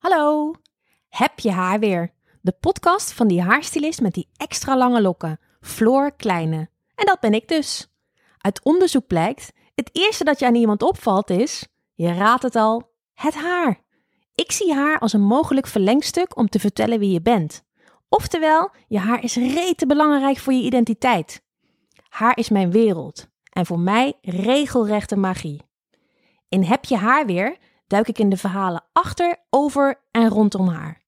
Hallo, heb je haar weer? De podcast van die haarstylist met die extra lange lokken, Floor Kleine. En dat ben ik dus. Uit onderzoek blijkt, het eerste dat je aan iemand opvalt is, je raadt het al, het haar. Ik zie haar als een mogelijk verlengstuk om te vertellen wie je bent. Oftewel, je haar is rete belangrijk voor je identiteit. Haar is mijn wereld en voor mij regelrechte magie. In Heb je haar weer duik ik in de verhalen achter, over en rondom haar.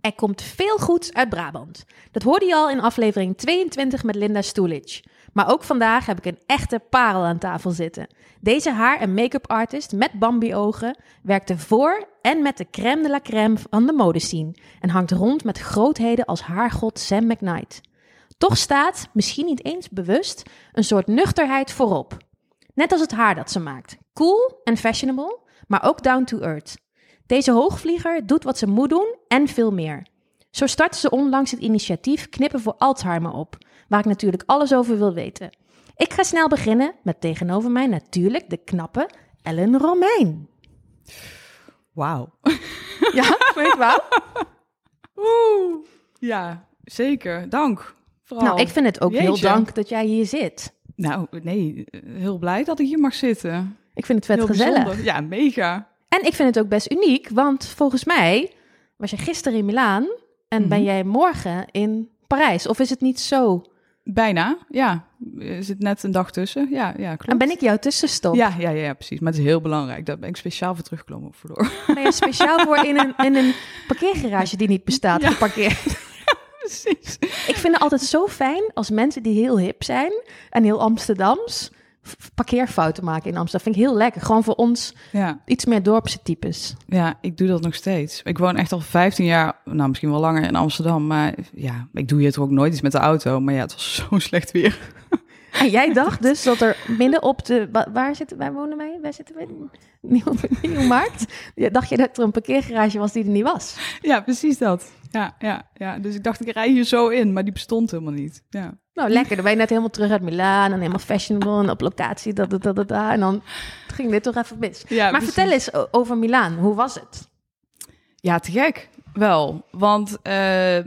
Er komt veel goeds uit Brabant. Dat hoorde je al in aflevering 22 met Linda Stoelage. Maar ook vandaag heb ik een echte parel aan tafel zitten. Deze haar- en make-up artist met Bambi-ogen werkte voor en met de crème de la crème van de modescene en hangt rond met grootheden als haargod Sam McKnight. Toch staat, misschien niet eens bewust, een soort nuchterheid voorop. Net als het haar dat ze maakt. Cool en fashionable, maar ook down to earth. Deze hoogvlieger doet wat ze moet doen en veel meer. Zo startte ze onlangs het initiatief Knippen voor Alzheimer op, waar ik natuurlijk alles over wil weten. Ik ga snel beginnen met tegenover mij natuurlijk de knappe Ellen Romein. Wauw. Ja, weet wel? Oeh. Ja, zeker. Dank. Vooral. Nou, ik vind het ook heel dank dat jij hier zit. Nou, nee, heel blij dat ik hier mag zitten. Ik vind het vet heel gezellig. bijzonder. Ja, mega. En ik vind het ook best uniek, want volgens mij was je gisteren in Milaan en ben Mhm. jij morgen in Parijs. Of is het niet zo? Bijna, ja. Er zit net een dag tussen. Ja, ja klopt. En ben ik jouw tussenstop? Ja, ja, ja, precies. Maar het is heel belangrijk. Daar ben ik speciaal voor teruggekomen. Ben je speciaal voor in een, in een parkeergarage die niet bestaat Ja. geparkeerd? precies. Ik vind het altijd zo fijn als mensen die heel hip zijn en heel Amsterdams parkeerfouten maken in Amsterdam. Vind ik heel lekker. Gewoon voor ons Ja, iets meer dorpse types. ja, ik doe dat nog steeds. Ik woon echt al 15 jaar, nou misschien wel langer in Amsterdam. Maar ja, ik doe hier toch ook nooit iets met de auto. Maar ja, het was zo slecht weer. En jij dacht dus dat er midden op de... wa- Waar zitten wij wonen wij? Wij zitten bij Nieuw, Nieuwmarkt. Dacht je dat er een parkeergarage was die er niet was? Ja, precies dat. Ja, ja, ja. Dus ik dacht, ik rij hier zo in, maar die bestond helemaal niet. Ja. Nou, lekker. Dan ben je net helemaal terug uit Milaan en helemaal fashionable en op locatie. Dat, dat, dat, dat, dat. En dan ging dit toch even mis. Ja, maar precies. vertel eens over Milaan. Hoe was het? Ja, te gek. Wel. Want eh,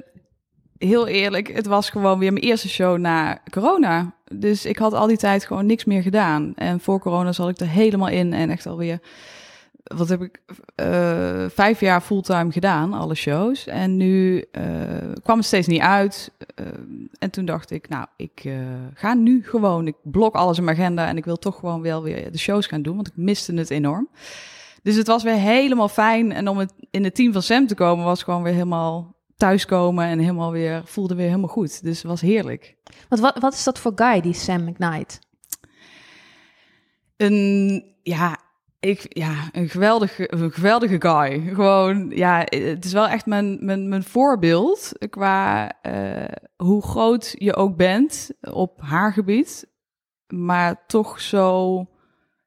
heel eerlijk, het was gewoon weer mijn eerste show na corona. Dus ik had al die tijd gewoon niks meer gedaan. En voor corona zat ik er helemaal in en echt alweer... Wat heb ik? eh, vijf jaar fulltime gedaan, alle shows. En nu eh, kwam het steeds niet uit. Eh, en toen dacht ik, nou, ik ga nu gewoon... Ik blok alles in mijn agenda en ik wil toch gewoon wel weer de shows gaan doen. Want ik miste het enorm. Dus het was weer helemaal fijn. En om het in het team van Sam te komen, was gewoon weer helemaal thuiskomen en helemaal weer voelde weer helemaal goed. Dus het was heerlijk. Want wat, wat is dat voor guy, die Sam McKnight? Een ja, ik ja, een geweldige, een geweldige guy. Gewoon ja, het is wel echt mijn mijn, mijn voorbeeld qua eh, hoe groot je ook bent op haar gebied, maar toch zo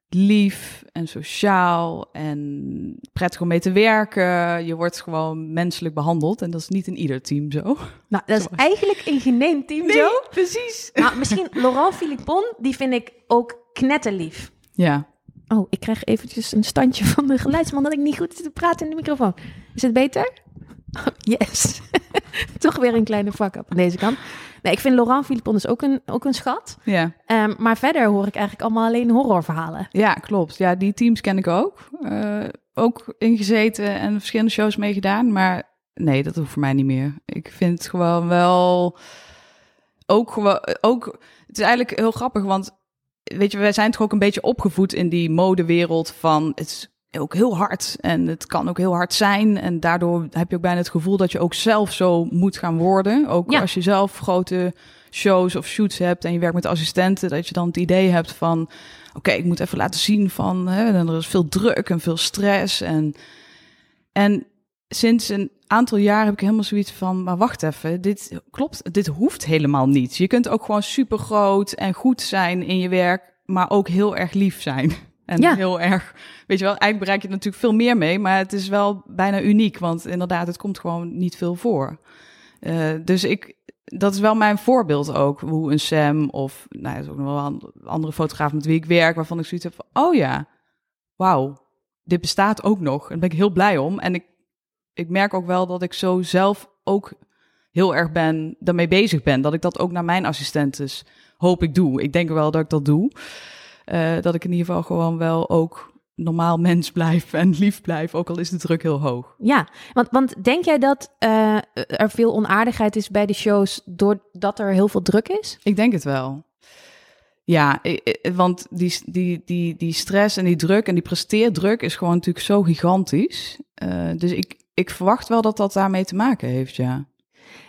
lief en sociaal en prettig om mee te werken. Je wordt gewoon menselijk behandeld en dat is niet in ieder team zo. Nou, dat is eigenlijk een geen team zo. precies. Nou, misschien Laurent Philippon, die vind ik ook knetterlief. Ja. Oh, ik krijg eventjes een standje van de geluidsman dat ik niet goed zit te praten in de microfoon. Is het beter? Oh, yes. Toch weer een kleine fuck-up aan deze kant. Nee, ik vind Laurent Philippon dus ook een, ook een schat. Ja. Ehm, maar verder hoor ik eigenlijk allemaal alleen horrorverhalen. Ja, klopt. Ja, die teams ken ik ook. Eh, ook ingezeten en verschillende shows meegedaan. Maar nee, dat hoeft voor mij niet meer. Ik vind het gewoon wel ook gewoon ook. Het is eigenlijk heel grappig, want weet je, wij zijn toch ook een beetje opgevoed in die modewereld van het is ook heel hard en het kan ook heel hard zijn en daardoor heb je ook bijna het gevoel dat je ook zelf zo moet gaan worden. Ook Ja. als je zelf grote shows of shoots hebt en je werkt met assistenten, dat je dan het idee hebt van oké, ik moet even laten zien van hè, en er is veel druk en veel stress en en sinds een aantal jaar heb ik helemaal zoiets van, maar wacht even, dit klopt, dit hoeft helemaal niet. Je kunt ook gewoon super groot en goed zijn in je werk, maar ook heel erg lief zijn. En Ja. heel erg, weet je wel, eigenlijk bereik je er natuurlijk veel meer mee, maar het is wel bijna uniek, want inderdaad, het komt gewoon niet veel voor. Eh, dus ik, dat is wel mijn voorbeeld ook. Hoe een Sam of nou, er is ook nog wel een andere fotograaf met wie ik werk, waarvan ik zoiets heb van, oh ja, wauw, dit bestaat ook nog. En daar ben ik heel blij om. En ik, ik merk ook wel dat ik zo zelf ook heel erg ben, daarmee bezig ben. Dat ik dat ook naar mijn assistentes hoop ik doe. Ik denk wel dat ik dat doe. Uh, dat ik in ieder geval gewoon wel ook normaal mens blijf en lief blijf, ook al is de druk heel hoog. Ja, want, want denk jij dat uh, er veel onaardigheid is bij de shows doordat er heel veel druk is? Ik denk het wel. Ja, want die, die, die, die stress en die druk en die presteerdruk is gewoon natuurlijk zo gigantisch. Uh, dus ik, ik verwacht wel dat dat daarmee te maken heeft, ja.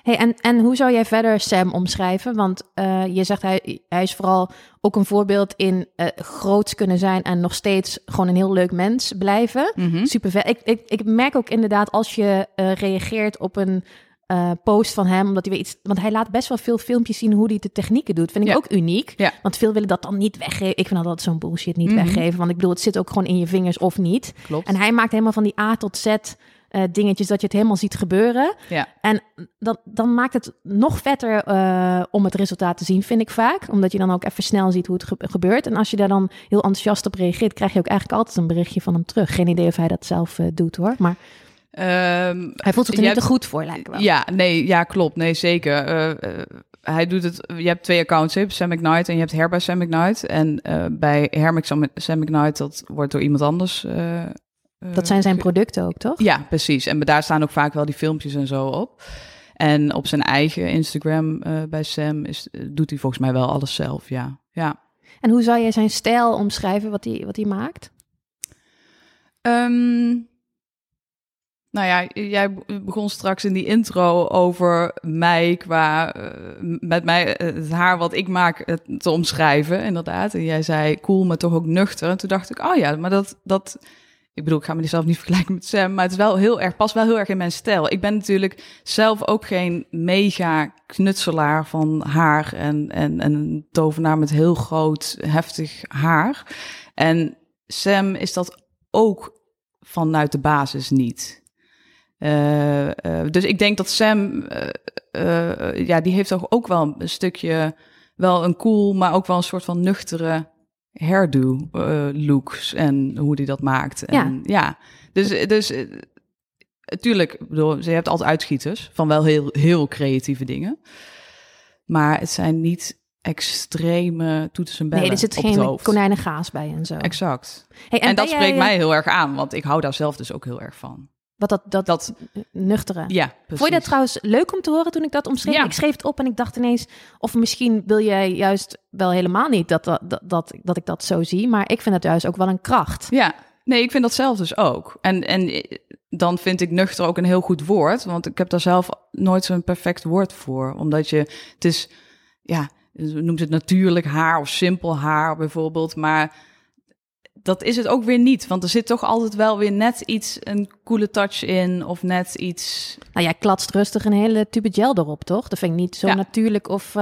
Hey, en, en hoe zou jij verder Sam omschrijven? Want uh, je zegt hij, hij is vooral ook een voorbeeld in uh, groots kunnen zijn en nog steeds gewoon een heel leuk mens blijven. Mm -hmm. Super vet. Ik, ik, ik merk ook inderdaad als je uh, reageert op een uh, post van hem, omdat hij weer iets. Want hij laat best wel veel filmpjes zien hoe hij de technieken doet. Vind ik ja. ook uniek. Ja. Want veel willen dat dan niet weggeven. Ik vind dat zo'n bullshit niet mm -hmm. weggeven. Want ik bedoel, het zit ook gewoon in je vingers of niet. Klopt. En hij maakt helemaal van die A tot Z. Uh, dingetjes dat je het helemaal ziet gebeuren. Ja. En dat, dan maakt het nog vetter uh, om het resultaat te zien, vind ik vaak. Omdat je dan ook even snel ziet hoe het ge gebeurt. En als je daar dan heel enthousiast op reageert, krijg je ook eigenlijk altijd een berichtje van hem terug. Geen idee of hij dat zelf uh, doet hoor. Maar um, hij voelt zich er niet te goed voor, lijkt wel. Ja, nee, ja, klopt. Nee, zeker. hij doet het. Je hebt twee accounts, hè, Sam McKnight en je hebt Herba Sam McKnight. En bij Hermix Sam McKnight, dat wordt door iemand anders dat zijn zijn producten ook, toch? Ja, precies. En daar staan ook vaak wel die filmpjes en zo op. En op zijn eigen Instagram uh, bij Sam is, doet hij volgens mij wel alles zelf, ja. ja. En hoe zou jij zijn stijl omschrijven, wat hij, wat hij maakt? Um, nou ja, jij begon straks in die intro over mij qua uh, met mij het haar wat ik maak te omschrijven, inderdaad. En jij zei cool, maar toch ook nuchter. En toen dacht ik, oh ja, maar dat, dat ik bedoel, ik ga me zelf niet vergelijken met Sam, maar het is wel heel erg, past wel heel erg in mijn stijl. Ik ben natuurlijk zelf ook geen mega knutselaar van haar en, en, en een tovenaar met heel groot, heftig haar. En Sam is dat ook vanuit de basis niet. Uh, uh, dus ik denk dat Sam, uh, ja, die heeft toch ook wel een stukje, wel een cool, maar ook wel een soort van nuchtere hairdo uh, looks en hoe die dat maakt. En, ja. ja. Dus, dus uh, tuurlijk, bedoel, ze hebt altijd uitschieters van wel heel, heel creatieve dingen. Maar het zijn niet extreme toetsen en bellen Nee, er zit geen konijnengaas bij en zo. Exact. Hey, en, en dat spreekt jij, mij heel erg aan, want ik hou daar zelf dus ook heel erg van. Wat dat, dat, dat nuchtere. Ja, precies. Vond je dat trouwens leuk om te horen toen ik dat omschreef? Ja. Ik schreef het op en ik dacht ineens, of misschien wil jij juist wel helemaal niet dat, dat, dat, dat, dat ik dat zo zie, maar ik vind het juist ook wel een kracht. Ja, nee, ik vind dat zelf dus ook. En, en dan vind ik nuchter ook een heel goed woord, want ik heb daar zelf nooit zo'n perfect woord voor. Omdat je, het is, ja, noemt het natuurlijk haar of simpel haar bijvoorbeeld, maar dat is het ook weer niet. Want er zit toch altijd wel weer net iets, een coole touch in. Of net iets... Nou, jij klatst rustig een hele tube gel erop, toch? Dat vind ik niet zo ja. natuurlijk of...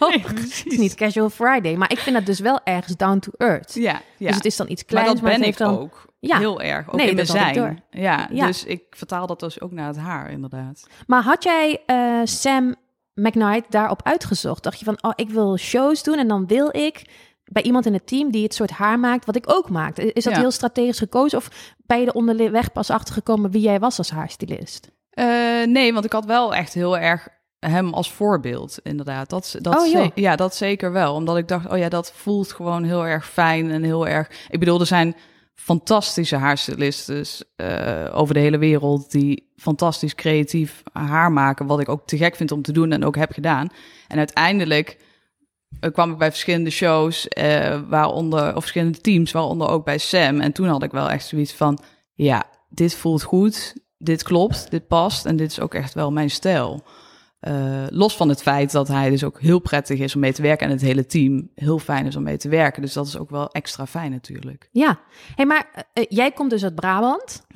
Uh, nee, het is niet casual Friday. Maar ik vind dat dus wel ergens down to earth. Ja, ja. Dus het is dan iets kleins. Maar dat ben maar ik dan... ook. Ja. Heel erg. Ook nee, in mijn zijn. Ja, ja, dus ik vertaal dat dus ook naar het haar, inderdaad. Maar had jij uh, Sam McKnight daarop uitgezocht? Dacht je van, oh, ik wil shows doen en dan wil ik bij iemand in het team die het soort haar maakt wat ik ook maak. Is dat Ja. heel strategisch gekozen of ben je er onderweg pas achtergekomen wie jij was als haarstylist? Eh, nee, want ik had wel echt heel erg hem als voorbeeld, inderdaad. Dat, dat Oh, ze- ja, dat zeker wel. Omdat ik dacht, oh ja, dat voelt gewoon heel erg fijn en heel erg... Ik bedoel, er zijn fantastische haarstylisten eh, over de hele wereld... die fantastisch creatief haar maken, wat ik ook te gek vind om te doen en ook heb gedaan. En uiteindelijk kwam ik bij verschillende shows, eh, waaronder, of verschillende teams, waaronder ook bij Sam. En toen had ik wel echt zoiets van, ja, dit voelt goed, dit klopt, dit past en dit is ook echt wel mijn stijl. Eh, los van het feit dat hij dus ook heel prettig is om mee te werken en het hele team heel fijn is om mee te werken. Dus dat is ook wel extra fijn natuurlijk. Ja, hey, maar eh, eh, jij komt dus uit Brabant,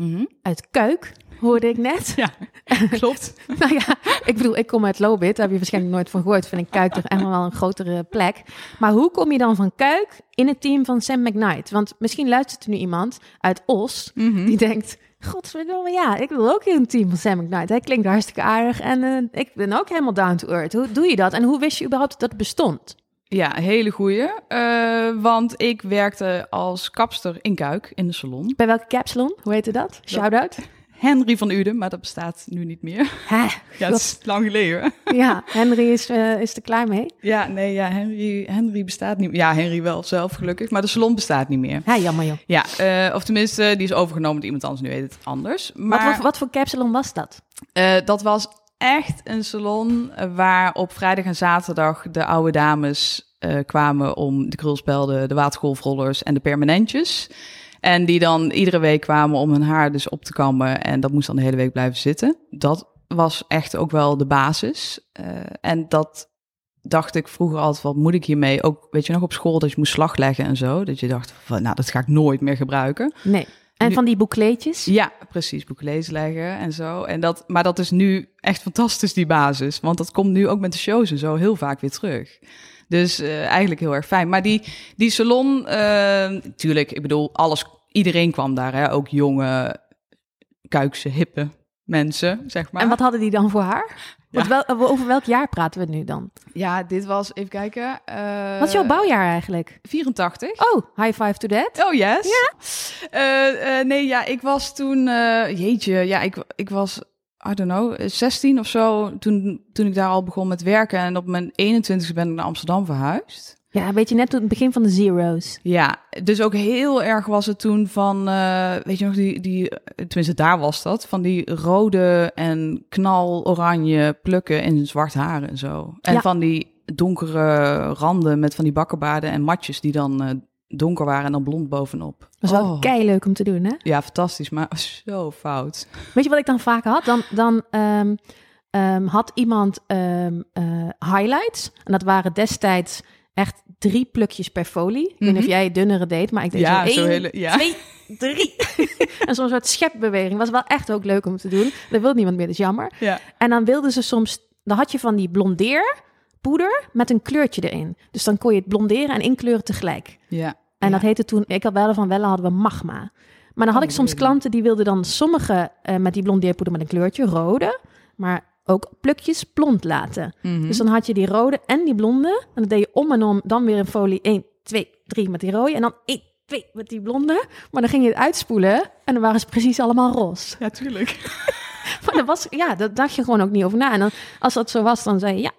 uit Kuik, hoorde ik net. Ja, klopt. nou ja, ik bedoel, ik kom uit Lobit, daar heb je waarschijnlijk nooit van gehoord. Vind ik Kuik toch echt wel een grotere plek. Maar hoe kom je dan van Kuik in het team van Sam McKnight? Want misschien luistert er nu iemand uit Os Mhm. die denkt, Godverdomme, ja, ik wil ook in een team van Sam McKnight. Hij klinkt hartstikke aardig en eh, ik ben ook helemaal down to earth. Hoe doe je dat en hoe wist je überhaupt dat het bestond? Ja, hele goeie. Eh, want ik werkte als kapster in Kuik in de salon. Bij welke capsalon? Hoe heette dat? Shout-out. Henry van Uden, maar dat bestaat nu niet meer. Hè? Ja, dat is lang geleden. Ja, Henry is, eh, is er klaar mee. Ja, nee, ja, Henry, Henry bestaat niet meer. Ja, Henry wel zelf gelukkig, maar de salon bestaat niet meer. Ja, jammer joh. Ja, eh, of tenminste, die is overgenomen door iemand anders. Nu heet het anders. Maar Wat, voor, wat voor capsalon was dat? eh, dat was echt een salon waar op vrijdag en zaterdag de oude dames kwamen om de krulspelden, de watergolfrollers en de permanentjes. En die dan iedere week kwamen om hun haar dus op te kammen. En dat moest dan de hele week blijven zitten. Dat was echt ook wel de basis. Eh, en dat dacht ik vroeger altijd, wat moet ik hiermee? Ook, weet je nog, op school dat je moest slag leggen en zo. Dat je dacht, van, nou, dat ga ik nooit meer gebruiken. Nee. En van die boekleetjes? Ja, precies, boek lezen leggen en zo. En dat, maar dat is nu echt fantastisch, die basis. Want dat komt nu ook met de shows en zo heel vaak weer terug. Dus eh, eigenlijk heel erg fijn. Maar die, die salon, eh tuurlijk, ik bedoel, alles, iedereen kwam daar. Hè? Ook jonge, kuikse, hippe mensen, zeg maar. En wat hadden die dan voor haar? Wel, over welk jaar praten we nu dan? Ja, dit was, even kijken. eh, Wat is jouw bouwjaar eigenlijk? 84. Oh, high five to that. Oh, yes. Ja? nee, ja, ik was toen... eh, jeetje, ja, ik, ik was, I don't know, eh, 16 of zo... Toen, toen ik daar al begon met werken. En op mijn 21ste ben ik naar Amsterdam verhuisd. Ja, weet je, net het begin van de zeros. Ja, dus ook heel erg was het toen van... eh, weet je nog, die, die... Tenminste, daar was dat. Van die rode en knal-oranje plukken in zwart haar en zo. En Ja. van die donkere randen met van die bakkenbaarden en matjes... die dan... eh, donker waren en dan blond bovenop. Dat is wel Oh. kei leuk om te doen, hè? Ja, fantastisch, maar zo fout. Weet je wat ik dan vaak had? Dan, dan ehm, ehm, had iemand ehm, eh, highlights. En dat waren destijds echt drie plukjes per folie. Ik weet niet of Mhm. jij dunnere deed, maar ik deed Ja, zo één, hele- ja. twee, drie. en zo'n soort schepbeweging. Was wel echt ook leuk om te doen. Dat wil niemand meer, dat is jammer. Ja. En dan wilden ze soms... Dan had je van die blondeerpoeder met een kleurtje erin. Dus dan kon je het blonderen en inkleuren tegelijk. Ja. En ja. dat heette toen, ik had wel van Welle hadden we magma. Maar dan had Oh, ik soms really? klanten die wilden dan sommige eh, met die blondeerpoeder met een kleurtje, rode, maar ook plukjes blond laten. Mhm. Dus dan had je die rode en die blonde. En dan deed je om en om, dan weer een folie 1, 2, 3 met die rode. En dan 1, 2 met die blonde. Maar dan ging je het uitspoelen en dan waren ze precies allemaal roze. Ja, tuurlijk. Maar dat was, ja, dat dacht je gewoon ook niet over na. En dan, als dat zo was, dan zei je, ja,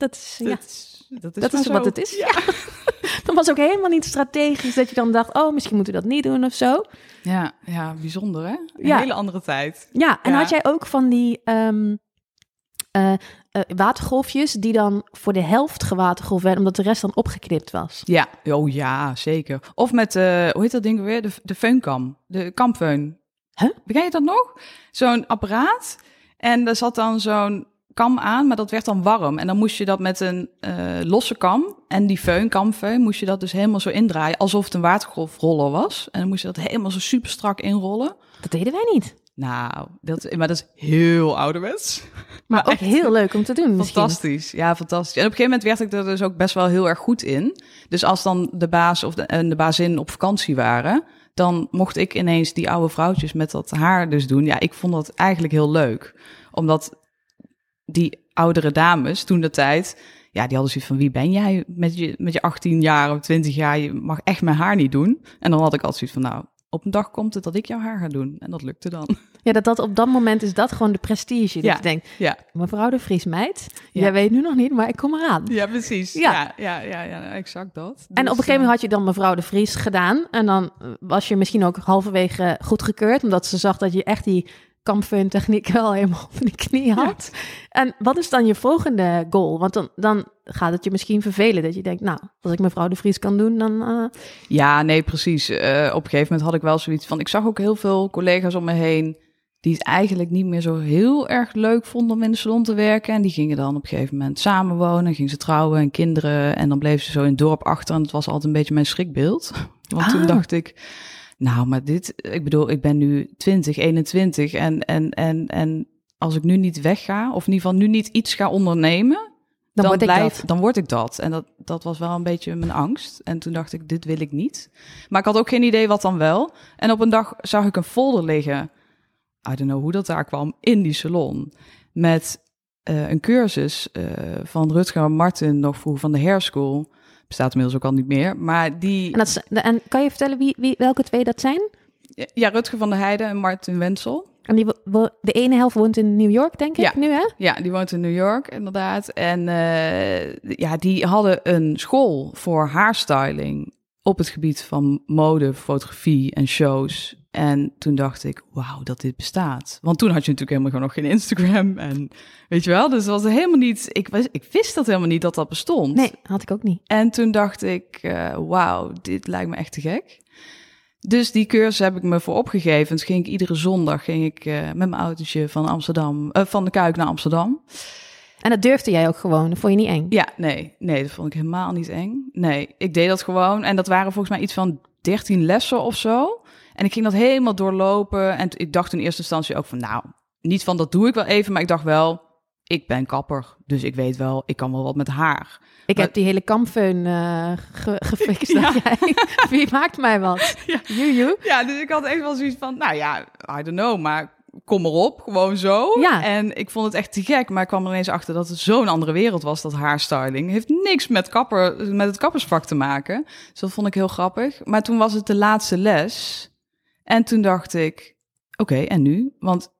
dat is, ja, Dat, is- dat is, dat maar is wat het is. Ja. Dan was ook helemaal niet strategisch dat je dan dacht, oh, misschien moeten we dat niet doen of zo. Ja, ja, bijzonder hè? Een Ja. hele andere tijd. Ja, en had jij ook van die ehm, eh, eh, watergolfjes die dan voor de helft gewatergolfd werden, omdat de rest dan opgeknipt was? Ja, oh ja, zeker. Of met, eh, hoe heet dat ding weer? De, de feunkam. De kampfeun. Huh? Je dat nog? Zo'n apparaat. En daar zat dan zo'n kam aan, maar dat werd dan warm. En dan moest je dat met een eh, losse kam en die föhn, kamfeun, moest je dat dus helemaal zo indraaien, alsof het een watergolfroller was. En dan moest je dat helemaal zo super strak inrollen. Dat deden wij niet. Nou, dat, maar dat is heel ouderwets. Maar ook echt heel leuk om te doen misschien. Fantastisch, ja, fantastisch. En op een gegeven moment werd ik er dus ook best wel heel erg goed in. Dus als dan de baas of de, en de bazin op vakantie waren, dan mocht ik ineens die oude vrouwtjes met dat haar dus doen. Ja, ik vond dat eigenlijk heel leuk. Omdat die oudere dames toen de tijd, ja, die hadden zoiets van wie ben jij met je, met je 18 jaar of 20 jaar, je mag echt mijn haar niet doen. En dan had ik altijd zoiets van nou, op een dag komt het dat ik jouw haar ga doen. En dat lukte dan. Ja, dat, dat op dat moment is dat gewoon de prestige. Dat Ja. je denkt, Ja, mevrouw de Vries meid, Ja. jij weet nu nog niet, maar ik kom eraan. ja precies. Ja. Ja, ja, ja, exact dat. En op Dus, een gegeven eh, moment had je dan mevrouw de Vries gedaan. En dan eh, was je misschien ook halverwege goedgekeurd. Omdat ze zag dat je echt die kampfeun techniek wel helemaal op de knie had. En wat is dan je volgende goal? Want dan, dan gaat het je misschien vervelen. Dat je denkt, nou, als ik mevrouw de Vries kan doen, dan... eh, Ja, nee, precies. Eh, op een gegeven moment had ik wel zoiets van... Ik zag ook heel veel collega's om me heen... die het eigenlijk niet meer zo heel erg leuk vonden om in de salon te werken. En die gingen dan op een gegeven moment samenwonen. Gingen ze trouwen en kinderen. En dan bleven ze zo in het dorp achter. En het was altijd een beetje mijn schrikbeeld. Want toen Ah. dacht ik... Nou, maar dit... Ik bedoel, ik ben nu 20, 21. En, en, en, en als ik nu niet wegga... of in ieder geval nu niet iets ga ondernemen... Dan word ik blijf- dat. Dan word ik dat. En dat, dat was wel een beetje mijn angst. En toen dacht ik, dit wil ik niet. Maar ik had ook geen idee wat dan wel. En op een dag zag ik een folder liggen I don't know hoe dat daar kwam, in die salon. Met eh, een cursus eh, van Rutger Martin, nog vroeger van de Hair School. Bestaat inmiddels ook al niet meer. Maar die... En, dat is, en kan je vertellen wie, wie, welke twee dat zijn? Ja, Rutger van der Heijden en Martin Wensel. En die, de ene helft woont in New York, denk ik Ja. nu, hè? Ja, die woont in New York, inderdaad. En eh, ja, die hadden een school voor haarstyling op het gebied van mode, fotografie en shows. En toen dacht ik, wauw, dat dit bestaat. Want toen had je natuurlijk helemaal gewoon nog geen Instagram. En weet je wel, dus was helemaal niet... Ik, was, ik wist dat helemaal niet dat dat bestond. Nee, had ik ook niet. En toen dacht ik, eh, wauw, dit lijkt me echt te gek. Dus die cursus heb ik me voor opgegeven. Dus ging ik iedere zondag ging ik, eh, met mijn autootje van Amsterdam, eh, van de Kuik naar Amsterdam. En dat durfde jij ook gewoon. Dat vond je niet eng. Ja, nee, nee, dat vond ik helemaal niet eng. Nee, ik deed dat gewoon. En dat waren volgens mij iets van 13 lessen of zo. En ik ging dat helemaal doorlopen. En ik dacht in eerste instantie ook van, nou, niet van dat doe ik wel even, maar ik dacht wel, ik ben kapper. Dus ik weet wel, ik kan wel wat met haar. Ik Maar- heb die hele kampfeun eh ge gefixt. Ja. Wie maakt mij wat? Ja. Juju. Ja, dus ik had echt wel zoiets van, nou ja, I don't know, maar kom erop, gewoon zo. Ja. En ik vond het echt te gek, maar ik kwam er ineens achter dat het zo'n andere wereld was, dat haarstyling. heeft niks met, kapper, met het kappersvak te maken. Dus dat vond ik heel grappig. Maar toen was het de laatste les. En toen dacht ik, oké, en nu? Want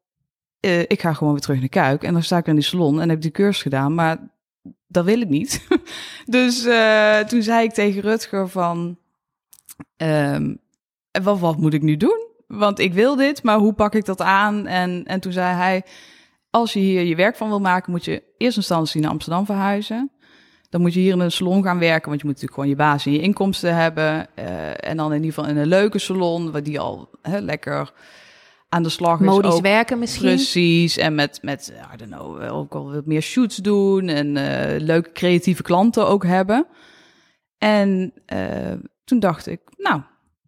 eh, ik ga gewoon weer terug naar Kuik. En dan sta ik in die salon en heb die cursus gedaan, maar dat wil ik niet. dus eh, toen zei ik tegen Rutger van, ehm, wat, wat moet ik nu doen? Want ik wil dit, maar hoe pak ik dat aan? En, en toen zei hij, als je hier je werk van wil maken, moet je in eerste instantie naar Amsterdam verhuizen. Dan moet je hier in een salon gaan werken, want je moet natuurlijk gewoon je basis en je inkomsten hebben. Eh, en dan in ieder geval in een leuke salon, waar die al hè, lekker aan de slag is. Modisch werken misschien. Precies, en met, met I don't know, ook al wat meer shoots doen en eh, leuke creatieve klanten ook hebben. En eh, toen dacht ik, nou,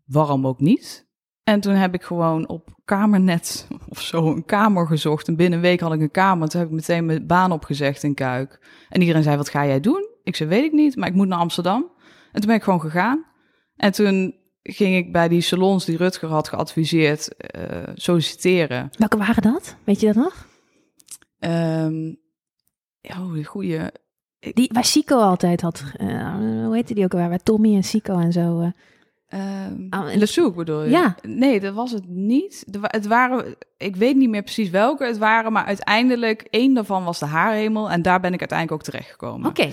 waarom ook niet? En toen heb ik gewoon op Kamernet of zo een kamer gezocht. En binnen een week had ik een kamer. Toen heb ik meteen mijn baan opgezegd in Kuik. En iedereen zei, wat ga jij doen? Ik zei, weet ik niet, maar ik moet naar Amsterdam. En toen ben ik gewoon gegaan. En toen ging ik bij die salons die Rutger had geadviseerd eh, solliciteren. Welke waren dat? Weet je dat nog? Ehm oh, die goeie. Die waar Sico altijd had. eh, hoe heette die ook alweer? Waar Tommy en Sico en zo. eh. Um, Le Souk bedoel je? Ja. Nee, dat was het niet. Het waren, ik weet niet meer precies welke het waren, maar uiteindelijk één daarvan was de Haarhemel en daar ben ik uiteindelijk ook terechtgekomen. Oké.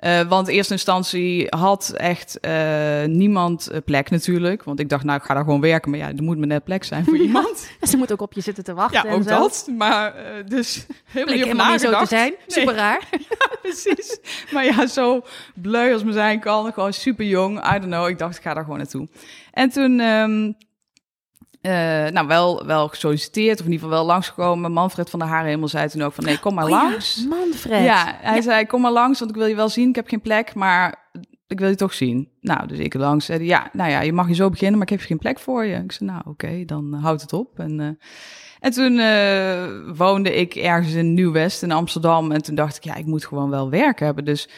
Eh, want in eerste instantie had echt eh, niemand eh, plek natuurlijk, want ik dacht nou ik ga daar gewoon werken, maar ja, er moet me net plek zijn voor iemand. Ze moet ook op je zitten te wachten. Ja, en ook zo. dat. Maar dus helemaal niet helemaal niet zo te zijn. Nee. Super raar. Precies. Maar ja, zo bleu als me zijn kan. Gewoon super jong. I don't know. Ik dacht, ik ga daar gewoon naartoe. En toen, ehm, eh, nou, wel, wel gesolliciteerd. Of in ieder geval wel langsgekomen. Manfred van der Haarhemel zei toen ook van, nee, kom maar Oh ja, langs. Manfred. Ja, hij zei, kom maar langs, want ik wil je wel zien. Ik heb geen plek, maar ik wil je toch zien. Nou, dus ik langs. Zei ja, nou ja, je mag je zo beginnen, maar ik heb geen plek voor je. Ik zei, nou, oké, dan uh, houd het op. En, uh, en toen uh, woonde ik ergens in Nieuw-West in Amsterdam. En toen dacht ik, ja, ik moet gewoon wel werk hebben. Dus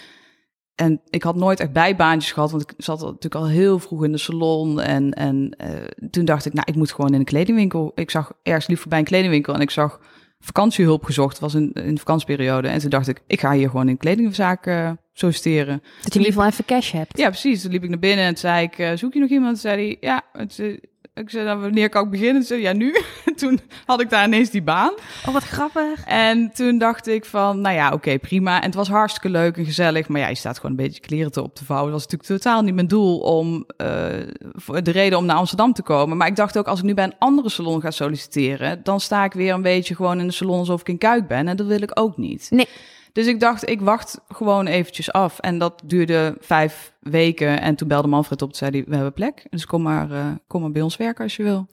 en ik had nooit echt bijbaantjes gehad, want ik zat natuurlijk al heel vroeg in de salon. En, en uh, toen dacht ik, nou, ik moet gewoon in een kledingwinkel. Ik zag ergens lief voorbij een kledingwinkel en ik zag vakantiehulp gezocht. was in, in de vakantieperiode. En toen dacht ik, ik ga hier gewoon in kledingzaak uh, solliciteren. Dat je in ieder geval even cash hebt. Ja, precies. Toen liep ik naar binnen en toen zei ik, uh, zoek je nog iemand? Toen zei hij, ja. Het, ik zei, dan wanneer kan ik beginnen? Zei ja, nu. toen had ik daar ineens die baan. Oh, wat grappig. En toen dacht ik van, nou ja, oké, okay, prima. En het was hartstikke leuk en gezellig. Maar ja, je staat gewoon een beetje kleren te op te vouwen. Dat was natuurlijk totaal niet mijn doel om, uh, de reden om naar Amsterdam te komen. Maar ik dacht ook, als ik nu bij een andere salon ga solliciteren, dan sta ik weer een beetje gewoon in de salon alsof ik in Kuik ben. En dat wil ik ook niet. Nee. Dus ik dacht, ik wacht gewoon eventjes af. En dat duurde vijf weken. En toen belde Manfred op en zei hij, we hebben plek. Dus kom maar, uh, kom maar bij ons werken als je wil.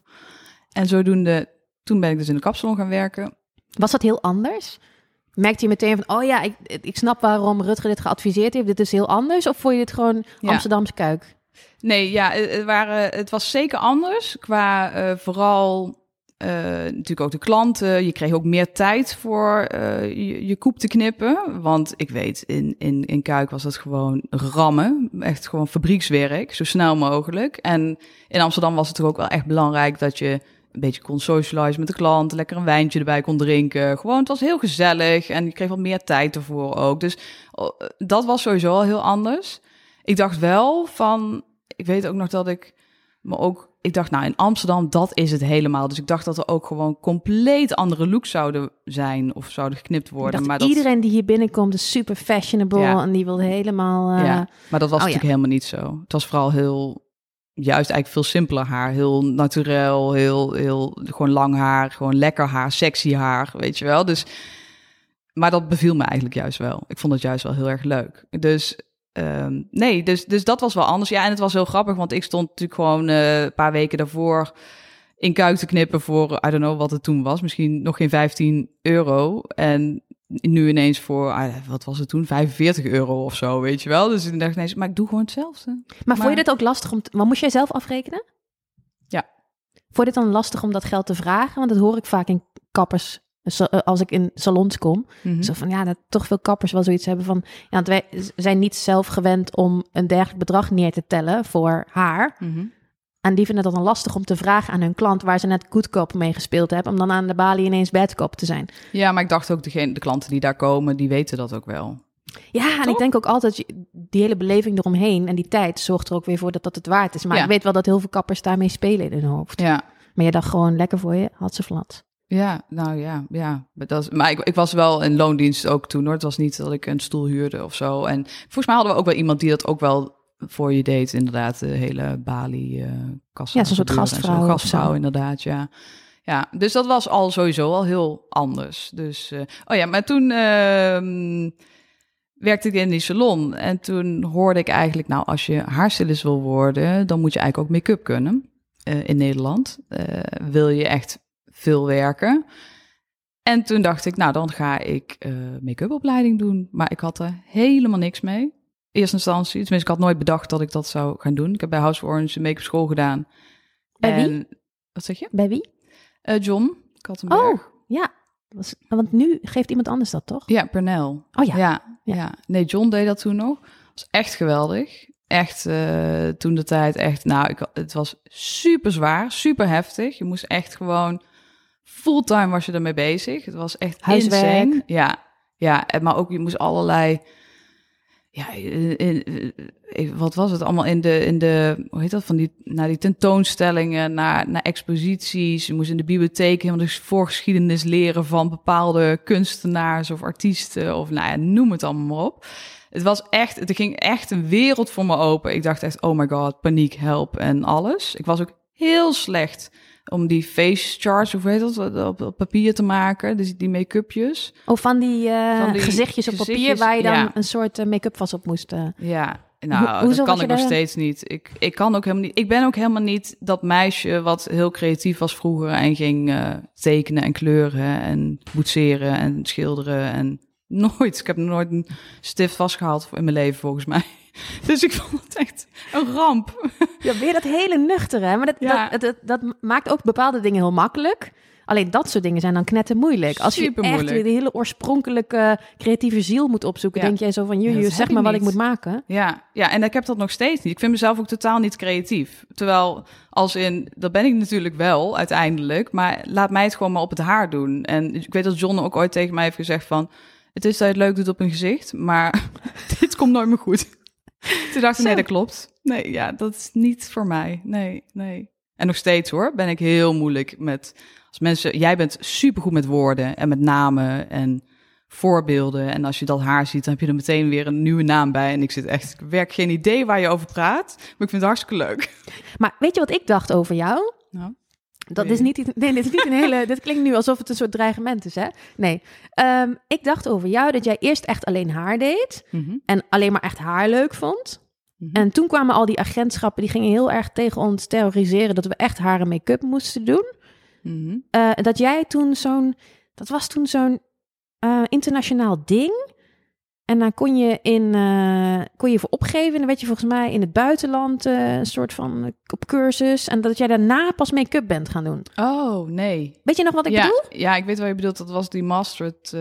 En zodoende, toen ben ik dus in de kapsalon gaan werken. Was dat heel anders? Merkte je meteen van, oh ja, ik, ik snap waarom Rutger dit geadviseerd heeft. Dit is heel anders. Of vond je dit gewoon ja. Amsterdamse kuik? Nee, ja, het, waren, het was zeker anders. Qua uh, vooral uh, natuurlijk ook de klanten. Je kreeg ook meer tijd voor uh, je, je koep te knippen. Want ik weet, in, in, in Kuik was dat gewoon rammen. Echt gewoon fabriekswerk, zo snel mogelijk. En in Amsterdam was het toch ook wel echt belangrijk dat je een beetje kon socializen met de klant, lekker een wijntje erbij kon drinken. Gewoon, het was heel gezellig en ik kreeg wat meer tijd ervoor ook. Dus dat was sowieso al heel anders. Ik dacht wel van, ik weet ook nog dat ik me ook ik dacht, nou in Amsterdam, dat is het helemaal. Dus ik dacht dat er ook gewoon compleet andere looks zouden zijn of zouden geknipt worden. maar dat... iedereen die hier binnenkomt is super fashionable en die wil helemaal. Uh... Ja, maar dat was oh, natuurlijk helemaal niet zo. Het was vooral heel, juist eigenlijk veel simpeler haar, heel naturel, heel, heel gewoon lang haar, gewoon lekker haar, sexy haar, weet je wel. Dus, maar dat beviel me eigenlijk juist wel. Ik vond het juist wel heel erg leuk. Dus Ehm, nee, dus, dus dat was wel anders. Ja, en het was heel grappig, want ik stond natuurlijk gewoon uh, een paar weken daarvoor in kuik te knippen voor, I don't know wat het toen was, misschien nog geen 15 euro. En nu ineens voor, ah, wat was het toen, 45 euro of zo, weet je wel. Dus ik dacht ineens, maar ik doe gewoon hetzelfde. Maar, maar vond je dit ook lastig om, te, maar moest jij zelf afrekenen? Ja. Vond je dit dan lastig om dat geld te vragen? Want dat hoor ik vaak in kappers eh, als ik in salons kom. Mhm. Zo van ja, dat toch veel kappers wel zoiets hebben van. Ja, want wij zijn niet zelf gewend om een dergelijk bedrag neer te tellen voor haar. Mhm. En die vinden dat dan lastig om te vragen aan hun klant waar ze net goedkoop mee gespeeld hebben, om dan aan de balie ineens badkop te zijn. Ja, maar ik dacht ook degene, de klanten die daar komen, die weten dat ook wel. Ja, en ik denk ook altijd, die hele beleving eromheen en die tijd zorgt er ook weer voor dat dat het waard is. Maar ik weet wel dat heel veel kappers daarmee spelen in hun hoofd. Ja. Maar je dacht gewoon lekker voor je, had ze vlat. Ja, nou ja, ja. Dat, maar ik, ik was wel in loondienst ook toen hoor. Het was niet dat ik een stoel huurde of zo. En volgens mij hadden we ook wel iemand die dat ook wel voor je deed. Inderdaad, de hele Bali uh, kassa. Ja, zo'n soort gastvrouw. gastvrouw, inderdaad, ja. Ja, dus dat was al sowieso al heel anders. Dus, uh, oh ja, maar toen uh, werkte ik in die salon. En toen hoorde ik eigenlijk, nou, als je haarstylist wil worden, dan moet je eigenlijk ook make-up kunnen. Uh, in Nederland. wil je echt veel werken. En toen dacht ik, nou dan ga ik uh, make-up opleiding doen. Maar ik had er helemaal niks mee. Eerste instantie. Tenminste, ik had nooit bedacht dat ik dat zou gaan doen. Ik heb bij House of Orange een make-up school gedaan. Bij en, wie? Wat zeg je? Bij wie? Uh, John Kattenberg. Oh, ja. Was, want nu geeft iemand anders dat, toch? Ja, Pernell. Oh ja. ja. Ja, Nee, John deed dat toen nog. was echt geweldig. Echt uh, toen de tijd echt, nou, ik, het was super zwaar, super heftig. Je moest echt gewoon fulltime was je ermee bezig. Het was echt Huiswerk. Insane. Ja, ja, maar ook je moest allerlei. Ja, in, wat was het allemaal in de, in de, hoe heet dat, van die, naar die tentoonstellingen, naar, naar exposities. Je moest in de bibliotheek helemaal de voorgeschiedenis leren van bepaalde kunstenaars of artiesten of nou ja, noem het allemaal maar op. Het was echt, er ging echt een wereld voor me open. Ik dacht echt, oh my god, paniek, help en alles. Ik was ook heel slecht om die face charts, of weet dat, op, op papier te maken. Dus die make-upjes. Of van die, uh, van die gezichtjes op papier waar je dan een soort uh, make-up vast op moest. Uh. Ja, nou, Ho dat kan ik nog steeds niet. Ik, ik kan ook helemaal niet. Ik ben ook helemaal niet dat meisje wat heel creatief was vroeger en ging tekenen en kleuren en boetseren en schilderen en nooit. Ik heb nooit een stift vastgehaald in mijn leven volgens mij. Dus ik vond het echt een ramp. Ja, weer dat hele nuchtere. Maar dat, ja. dat, dat, dat, maakt ook bepaalde dingen heel makkelijk. Alleen dat soort dingen zijn dan knetter moeilijk. Als je echt de hele oorspronkelijke creatieve ziel moet opzoeken, denk jij zo van, jullie zeg maar wat ik moet maken. Ja, ja, en ik heb dat nog steeds niet. Ik vind mezelf ook totaal niet creatief. Terwijl, als in, dat ben ik natuurlijk wel uiteindelijk, maar laat mij het gewoon maar op het haar doen. En ik weet dat John ook ooit tegen mij heeft gezegd van, het is dat je het leuk doet op een gezicht, maar dit komt nooit meer goed. Toen dacht ik, nee, dat klopt. Nee, ja, dat is niet voor mij. Nee, nee. En nog steeds hoor, ben ik heel moeilijk met... Als mensen, jij bent supergoed met woorden en met namen en voorbeelden. En als je dat haar ziet, dan heb je er meteen weer een nieuwe naam bij. En ik zit echt, ik werk geen idee waar je over praat, maar ik vind het hartstikke leuk. Maar weet je wat ik dacht over jou? Nou, dat is niet, nee, dit is niet een hele. dit klinkt nu alsof het een soort dreigement is, hè? Nee. Um, ik dacht over jou dat jij eerst echt alleen haar deed. Mhm. En alleen maar echt haar leuk vond. Mhm. En toen kwamen al die agentschappen, die gingen heel erg tegen ons terroriseren dat we echt haar en make-up moesten doen. Mm dat jij toen zo'n. Dat was toen zo'n uh, internationaal ding. En dan kon je, in, uh, kon je voor opgeven. En dan werd je volgens mij in het buitenland uh, een soort van uh, op cursus. En dat jij daarna pas make-up bent gaan doen. Oh, nee. Weet je nog wat ik ja, bedoel? Ja, ik weet wat je bedoelt. Dat was die Mastered,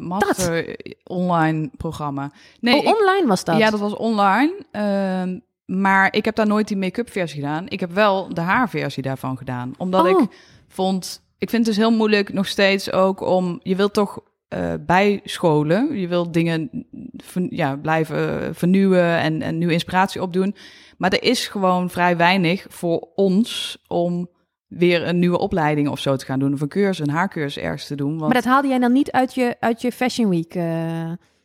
Master online programma. Nee, oh, online was dat? Ja, dat was online. Ehm, maar ik heb daar nooit die make-up versie gedaan. Ik heb wel de haarversie daarvan gedaan. Omdat ik oh. vond, ik vind het dus heel moeilijk nog steeds ook om, je wilt toch uh, bijscholen, je wilt dingen ja, blijven vernieuwen en, en nieuwe inspiratie opdoen. Maar er is gewoon vrij weinig voor ons om weer een nieuwe opleiding of zo te gaan doen. Of een cursus, een haarcursus ergens te doen. Want... Maar dat haalde jij dan niet uit je, uit je Fashion Week? Uh...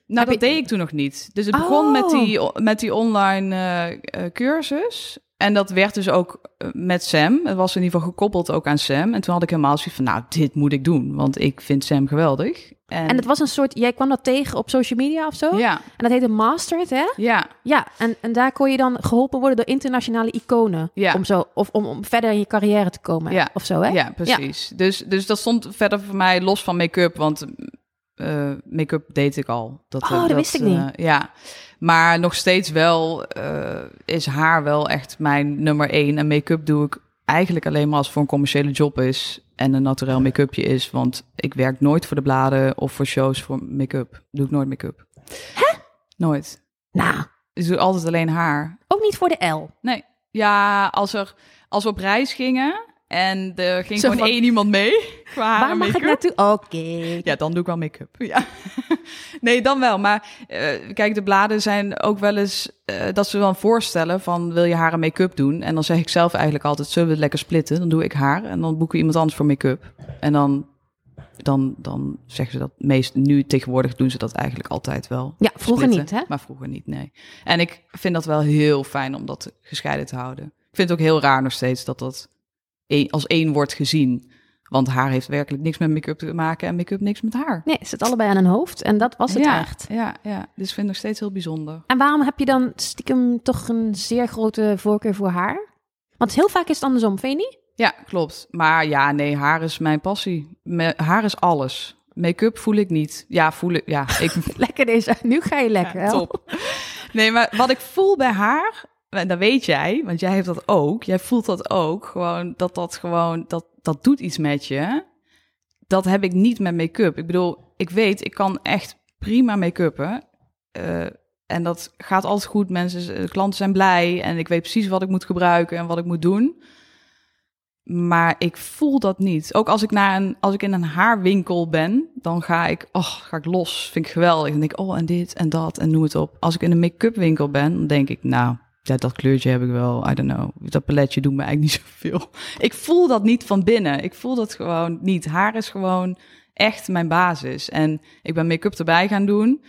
Nou, dat deed ik toen nog niet. Dus het begon oh. met, die, met die online uh, cursus. En dat werd dus ook met Sam. Het was in ieder geval gekoppeld ook aan Sam. En toen had ik helemaal zoiets van, nou, dit moet ik doen. Want ik vind Sam geweldig. En, en het was een soort, jij kwam dat tegen op social media of zo? Ja. En dat heette Mastered, hè? Ja. Ja, en, en daar kon je dan geholpen worden door internationale iconen. Ja. Om, zo, of om, om verder in je carrière te komen. Ja. Of zo, hè? Ja, precies. Dus, dus dat stond verder voor mij los van make-up. Want uh, make-up deed ik al. Dat, oh, dat, dat wist ik niet. Uh, ja. Maar nog steeds wel uh, is haar wel echt mijn nummer één. En make-up doe ik eigenlijk alleen maar als het voor een commerciële job is en een naturel make-upje is. Want ik werk nooit voor de bladen of voor shows voor make-up. Doe ik nooit make-up. Hè? Nooit. Nou. Ik doe altijd alleen haar. Ook niet voor de L? Nee. Ja, als, er, als we op reis gingen en er ging Zo gewoon van... één iemand mee qua Waar mag ik naartoe? Oké. Ja, dan doe ik wel make-up. Ja. nee, dan wel. Maar uh, kijk, de bladen zijn ook wel eens uh, dat ze dan voorstellen van wil je haar een make-up doen? En dan zeg ik zelf eigenlijk altijd, zullen we het lekker splitten? Dan doe ik haar en dan boeken we iemand anders voor make-up. En dan, dan, dan zeggen ze dat meest, nu tegenwoordig doen ze dat eigenlijk altijd wel. Ja, vroeger splitten, niet hè? Maar vroeger niet, nee. En ik vind dat wel heel fijn om dat gescheiden te houden. Ik vind het ook heel raar nog steeds dat dat als één wordt gezien. Want haar heeft werkelijk niks met make-up te maken en make-up niks met haar. Nee, het zit allebei aan een hoofd en dat was het ja, echt. Ja, ja, dus ik vind het nog steeds heel bijzonder. En waarom heb je dan stiekem toch een zeer grote voorkeur voor haar? Want heel vaak is het andersom, vind je niet? Ja, klopt. Maar ja, nee, haar is mijn passie. Me haar is alles. Make-up voel ik niet. Ja, voel ik. Ja, ik... lekker deze. Nu ga je lekker. Ja, top. Nee, maar wat ik voel bij haar en dat weet jij, want jij hebt dat ook. Jij voelt dat ook. Gewoon dat dat gewoon, dat, dat doet iets met je. Dat heb ik niet met make-up. Ik bedoel, ik weet, ik kan echt prima make-uppen. Uh, en dat gaat altijd goed. Mensen, de klanten zijn blij. En ik weet precies wat ik moet gebruiken en wat ik moet doen. Maar ik voel dat niet. Ook als ik, naar een, als ik in een haarwinkel ben, dan ga ik, oh, ga ik los. Vind ik geweldig. Dan denk ik, oh, en dit en dat en noem het op. Als ik in een make-up winkel ben, dan denk ik, nou, ja, dat kleurtje heb ik wel, I don't know. Dat paletje doet me eigenlijk niet zoveel. Ik voel dat niet van binnen. Ik voel dat gewoon niet. Haar is gewoon echt mijn basis. En ik ben make-up erbij gaan doen.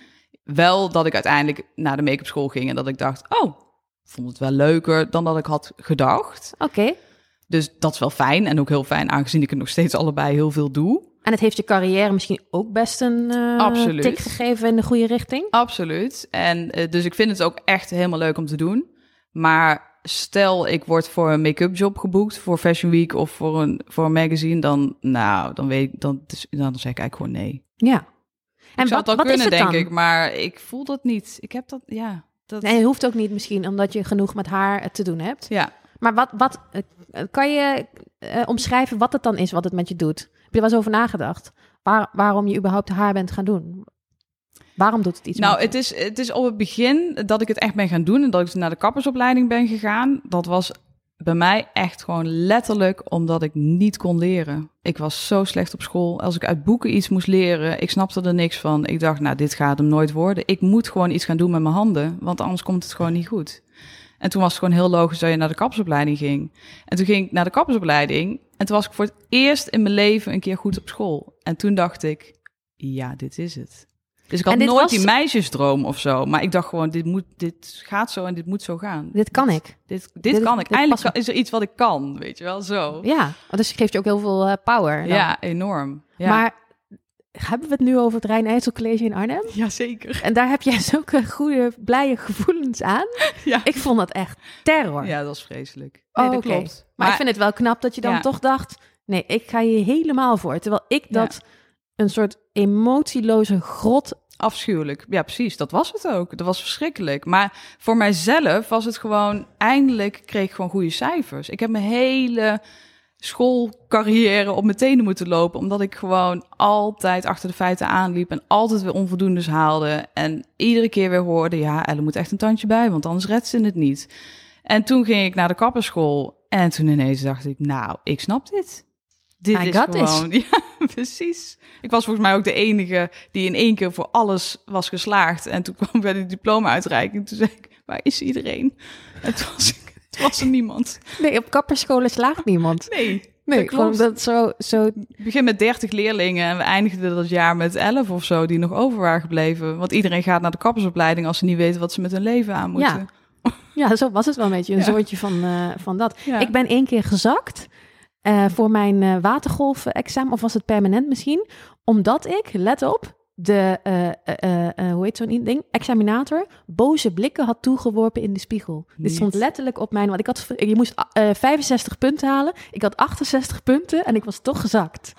Wel dat ik uiteindelijk naar de make-up school ging en dat ik dacht, oh, vond het wel leuker dan dat ik had gedacht. Oké. Dus dat is wel fijn en ook heel fijn, aangezien ik het nog steeds allebei heel veel doe. En het heeft je carrière misschien ook best een uh, tik gegeven in de goede richting? Absoluut. En uh, dus ik vind het ook echt helemaal leuk om te doen. Maar stel ik word voor een make-up job geboekt voor Fashion Week of voor een, voor een magazine, dan, nou, dan weet ik, dan, dan zeg ik eigenlijk gewoon nee. Ja. En ik zou wat, het al kunnen, denk ik, maar ik voel dat niet. Ik heb dat, ja. Dat... Nee, het hoeft ook niet misschien, omdat je genoeg met haar te doen hebt. Ja. Maar wat, wat eh, kan je uh, omschrijven wat het dan is, wat het met je doet? Heb je er wel eens over nagedacht? Waar, waarom je überhaupt haar bent gaan doen? Waarom doet het iets? Nou, het is, het is op het begin dat ik het echt ben gaan doen en dat ik naar de kappersopleiding ben gegaan. Dat was bij mij echt gewoon letterlijk omdat ik niet kon leren. Ik was zo slecht op school. Als ik uit boeken iets moest leren, ik snapte er niks van. Ik dacht, nou, dit gaat hem nooit worden. Ik moet gewoon iets gaan doen met mijn handen, want anders komt het gewoon niet goed. En toen was het gewoon heel logisch dat je naar de kappersopleiding ging. En toen ging ik naar de kappersopleiding en toen was ik voor het eerst in mijn leven een keer goed op school. En toen dacht ik, ja, dit is het. Dus ik had nooit was... die meisjesdroom of zo. Maar ik dacht gewoon, dit, moet, dit gaat zo en dit moet zo gaan. Dit kan ik. Dit, dit, kan ik. Eindelijk is er iets wat ik kan, weet je wel, zo. Ja, dus geeft je ook heel veel uh, power. Dan. Ja, enorm. Ja. Maar hebben we het nu over het Rijn-IJssel College in Arnhem? Jazeker. En daar heb jij zulke goede, blije gevoelens aan. Ja. Ik vond dat echt terror. Ja, dat is vreselijk. Nee, oh, dat klopt. Maar, maar, ik vind het wel knap dat je dan ja. toch dacht... nee, ik ga hier helemaal voor. Terwijl ik dat... Ja een soort emotieloze grot. Afschuwelijk. Ja, precies. Dat was het ook. Dat was verschrikkelijk. Maar voor mijzelf was het gewoon... Eindelijk kreeg ik gewoon goede cijfers. Ik heb mijn hele schoolcarrière op mijn tenen moeten lopen... omdat ik gewoon altijd achter de feiten aanliep... en altijd weer onvoldoendes haalde. En iedere keer weer hoorde... ja, Elle moet echt een tandje bij, want anders redt ze het niet. En toen ging ik naar de kapperschool... en toen ineens dacht ik, nou, ik snap dit dit I is this. gewoon... Ja, precies. Ik was volgens mij ook de enige die in één keer voor alles was geslaagd. En toen kwam bij de diploma-uitreiking. Toen zei ik, waar is iedereen? En toen was, ik, toen was er niemand. Nee, op kapperscholen slaagt niemand. Nee, Nee, dat klopt. dat zo, zo... Ik begin met 30 leerlingen en we eindigden dat jaar met 11 of zo die nog over waren gebleven. Want iedereen gaat naar de kappersopleiding als ze niet weten wat ze met hun leven aan moeten. Ja, zo was het wel een beetje. Een Ja. soortje van, eh, van dat. Ja. Ik ben één keer gezakt eh, voor mijn eh watergolf-examen, of was het permanent misschien? Omdat ik, let op, de, eh, hoe heet zo'n ding? Examinator boze blikken had toegeworpen in de spiegel. Dit stond letterlijk op mijn, want ik had, je moest eh 65 punten halen. Ik had 68 punten en ik was toch gezakt.